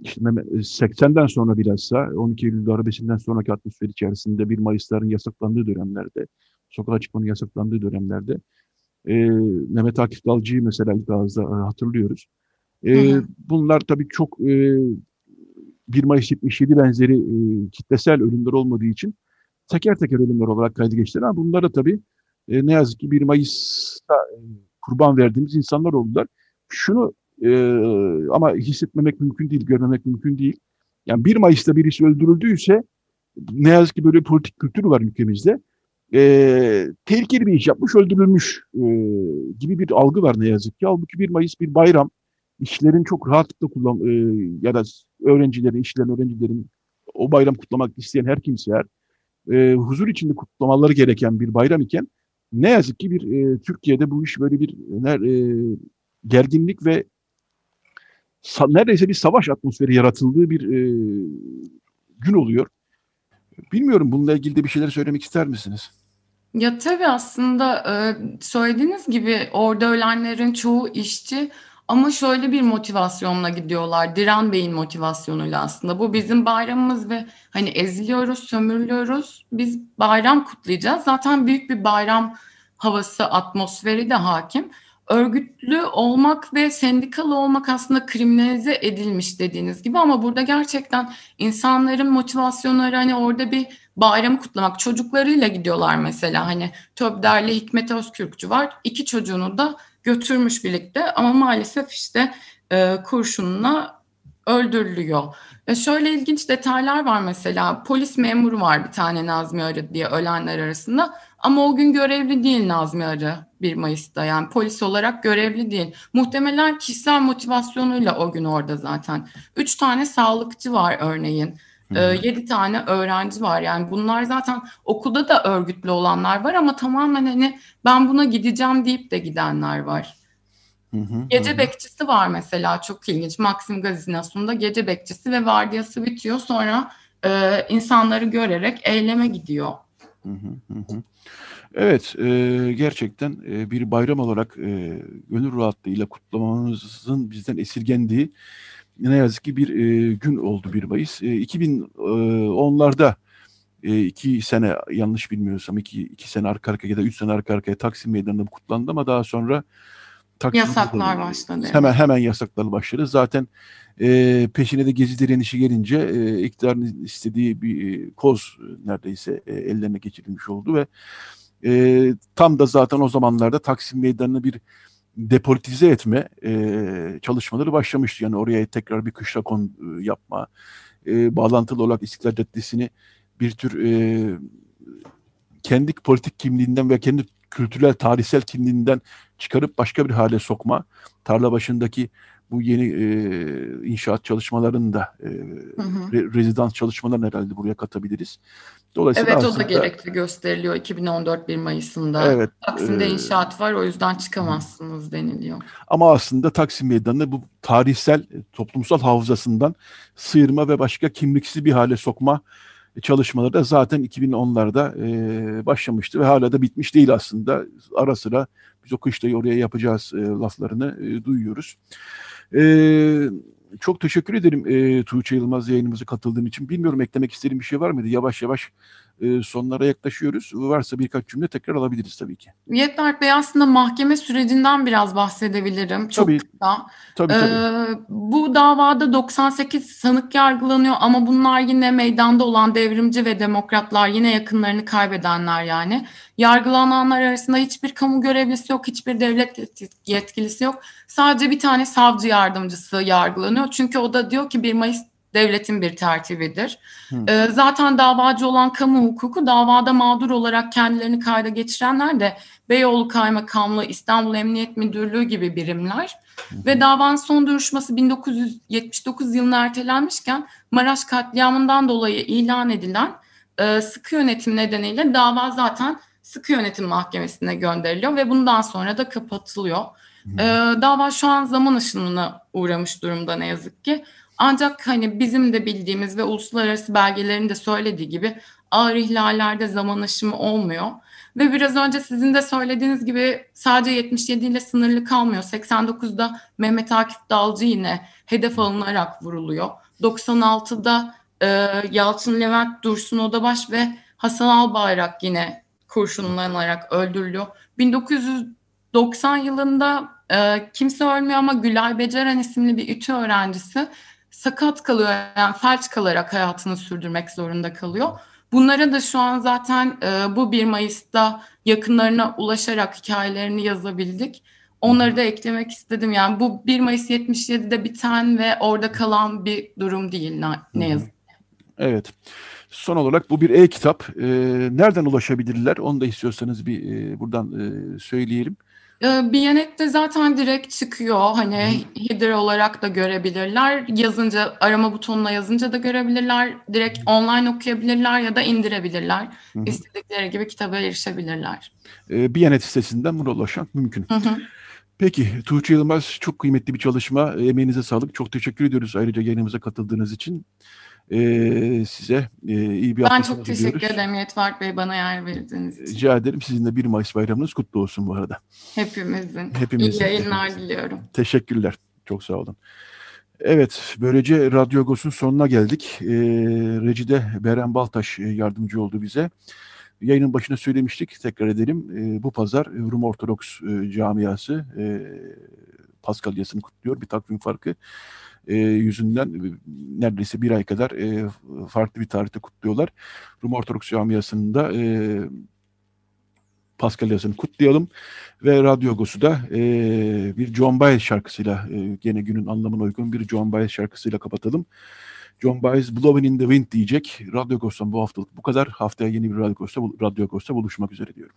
işte 80'den sonra bilhassa 12 Eylül darbesinden sonraki atmosfer içerisinde 1 Mayıs'ların yasaklandığı dönemlerde, sokağa çıkmanın yasaklandığı dönemlerde e, Mehmet Akif Dalcı'yı mesela ilk ağızda e, hatırlıyoruz. E, bunlar tabii çok e, 1 Mayıs 77 benzeri e, kitlesel ölümler olmadığı için teker teker ölümler olarak kaydı geçtiler. Ama bunları tabii e, ne yazık ki 1 Mayıs'ta e, kurban verdiğimiz insanlar oldular. Şunu e, ama hissetmemek mümkün değil, görmemek mümkün değil. Yani 1 Mayıs'ta birisi öldürüldüyse ne yazık ki böyle politik kültür var ülkemizde. e, tehlikeli bir iş yapmış, öldürülmüş e, gibi bir algı var ne yazık ki. Halbuki 1 Mayıs bir bayram. İşlerin çok rahatlıkla kullan e, ya da öğrencilerin, işlerin, öğrencilerin o bayram kutlamak isteyen her kimse eğer e, huzur içinde kutlamaları gereken bir bayram iken ne yazık ki bir e, Türkiye'de bu iş böyle bir e, gerginlik ve neredeyse bir savaş atmosferi yaratıldığı bir e, gün oluyor. Bilmiyorum bununla ilgili de bir şeyler söylemek ister misiniz? Ya tabii aslında e, söylediğiniz gibi orada ölenlerin çoğu işçi ama şöyle bir motivasyonla gidiyorlar. Diren Bey'in motivasyonuyla aslında. Bu bizim bayramımız ve hani eziliyoruz, sömürülüyoruz. Biz bayram kutlayacağız. Zaten büyük bir bayram havası, atmosferi de hakim. Örgütlü olmak ve sendikalı olmak aslında kriminalize edilmiş dediğiniz gibi ama burada gerçekten insanların motivasyonları hani orada bir bayramı kutlamak çocuklarıyla gidiyorlar mesela hani Töbderli Hikmet Özkürkçü var iki çocuğunu da götürmüş birlikte ama maalesef işte e, kurşunla öldürülüyor. Ve şöyle ilginç detaylar var mesela polis memuru var bir tane Nazmi Arı diye ölenler arasında ama o gün görevli değil Nazmi Arı 1 Mayıs'ta yani polis olarak görevli değil. Muhtemelen kişisel motivasyonuyla o gün orada zaten. Üç tane sağlıkçı var örneğin. E, yedi tane öğrenci var yani bunlar zaten okulda da örgütlü olanlar var ama tamamen hani ben buna gideceğim deyip de gidenler var. Hı hı, gece hı. bekçisi var mesela çok ilginç. Maxim Gazinosu'nda gece bekçisi ve vardiyası bitiyor. Sonra e, insanları görerek eyleme gidiyor. Hı hı hı. Evet, e, gerçekten e, bir bayram olarak e, gönül rahatlığıyla kutlamamızın bizden esirgendiği ne yazık ki bir e, gün oldu 1 Mayıs. E, 2010'larda e, iki sene yanlış bilmiyorsam iki, iki sene arka arkaya ya da üç sene arka arkaya Taksim Meydanı'nda kutlandı ama daha sonra Taksim Yasaklar başladı. Hemen hemen yasaklar başladı. Zaten e, peşine de gezi direnişi gelince e, iktidarın istediği bir e, koz neredeyse e, ellerine geçirilmiş oldu ve e, tam da zaten o zamanlarda Taksim Meydanı'nı bir depolitize etme e, çalışmaları başlamıştı. Yani oraya tekrar bir kışla kon e, yapma, e, bağlantılı olarak İstiklal Caddesi'ni bir tür e, kendi politik kimliğinden ve kendi kültürel, tarihsel kimliğinden çıkarıp başka bir hale sokma. Tarla başındaki bu yeni e, inşaat çalışmalarını da e, hı hı. Re, rezidans çalışmalarını herhalde buraya katabiliriz. Dolayısıyla evet aslında, o da gerekli gösteriliyor 2014 1 Mayıs'ında. Evet, Taksim'de e, inşaat var o yüzden çıkamazsınız deniliyor. Ama aslında Taksim Meydanı'nı bu tarihsel, toplumsal hafızasından sıyırma ve başka kimliksiz bir hale sokma çalışmaları da zaten 2010'larda e, başlamıştı ve hala da bitmiş değil aslında. Ara sıra biz o kışlayı oraya yapacağız e, laflarını e, duyuyoruz. E, çok teşekkür ederim e, Tuğçe Yılmaz yayınımıza katıldığın için. Bilmiyorum eklemek istediğim bir şey var mıydı? Yavaş yavaş e, sonlara yaklaşıyoruz. Varsa birkaç cümle tekrar alabiliriz tabii ki. Yetberk Bey aslında mahkeme sürecinden biraz bahsedebilirim. Çok tabii, kısa. Tabii, tabii. Ee, bu davada 98 sanık yargılanıyor ama bunlar yine meydanda olan devrimci ve demokratlar yine yakınlarını kaybedenler yani. Yargılananlar arasında hiçbir kamu görevlisi yok, hiçbir devlet yetkilisi yok. Sadece bir tane savcı yardımcısı yargılanıyor. Çünkü o da diyor ki 1 Mayıs devletin bir tertibidir. Ee, zaten davacı olan kamu hukuku davada mağdur olarak kendilerini kayda geçirenler de Beyoğlu Kaymakamlığı, İstanbul Emniyet Müdürlüğü gibi birimler. Hı. Ve davanın son duruşması 1979 yılına ertelenmişken Maraş katliamından dolayı ilan edilen e, sıkı yönetim nedeniyle dava zaten sıkı yönetim mahkemesine gönderiliyor ve bundan sonra da kapatılıyor. E, dava şu an zaman aşımına uğramış durumda ne yazık ki. Ancak hani bizim de bildiğimiz ve uluslararası belgelerin de söylediği gibi ağır ihlallerde zaman aşımı olmuyor. Ve biraz önce sizin de söylediğiniz gibi sadece 77 ile sınırlı kalmıyor. 89'da Mehmet Akif Dalcı yine hedef alınarak vuruluyor. 96'da e, Yalçın Levent Dursun Odabaş ve Hasan Albayrak yine kurşunlanarak öldürülüyor. 1990 yılında e, kimse ölmüyor ama Gülay Beceren isimli bir ütü öğrencisi sakat kalıyor yani felç kalarak hayatını sürdürmek zorunda kalıyor. Bunlara da şu an zaten e, bu 1 Mayıs'ta yakınlarına ulaşarak hikayelerini yazabildik. Onları da eklemek istedim. Yani bu 1 Mayıs 77'de biten ve orada kalan bir durum değil ne, yazık Evet. Son olarak bu bir e-kitap. E, nereden ulaşabilirler? Onu da istiyorsanız bir e, buradan e, söyleyelim. Biyanet'te zaten direkt çıkıyor. Hani header olarak da görebilirler. Yazınca, arama butonuna yazınca da görebilirler. Direkt online okuyabilirler ya da indirebilirler. Hı hı. İstedikleri gibi kitaba erişebilirler. Ee, Biyanet sitesinden buna ulaşmak mümkün. Hı hı. Peki Tuğçe Yılmaz çok kıymetli bir çalışma. Emeğinize sağlık. Çok teşekkür ediyoruz ayrıca yayınımıza katıldığınız için. Ee, size e, iyi bir Ben çok teşekkür ederim Yetvark Bey bana yer verdiğiniz için. Rica ederim. Sizin de 1 Mayıs bayramınız kutlu olsun bu arada. Hepimizin. Hepimizin. İyi yayınlar hepimizin. diliyorum. Teşekkürler. Çok sağ olun. Evet, böylece Radyo Agos'un sonuna geldik. Ee, Recide Beren Baltaş yardımcı oldu bize. Yayının başına söylemiştik, tekrar edelim. Ee, bu pazar Rum Ortodoks e, camiası e, Paskalyasını kutluyor. Bir takvim farkı e, yüzünden e, neredeyse bir ay kadar e, farklı bir tarihte kutluyorlar. Rum Ortodoks camiasında e, Paskalyasını kutlayalım ve Radyo Agos'u da e, bir John Baez şarkısıyla e, gene günün anlamına uygun bir John Baez şarkısıyla kapatalım. John Baez Blowing in the Wind diyecek. Radyo Agos'tan bu haftalık bu kadar. Haftaya yeni bir Radyo Agos'ta, Radyo Agos'ta buluşmak üzere diyorum.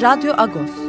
Radyo Agos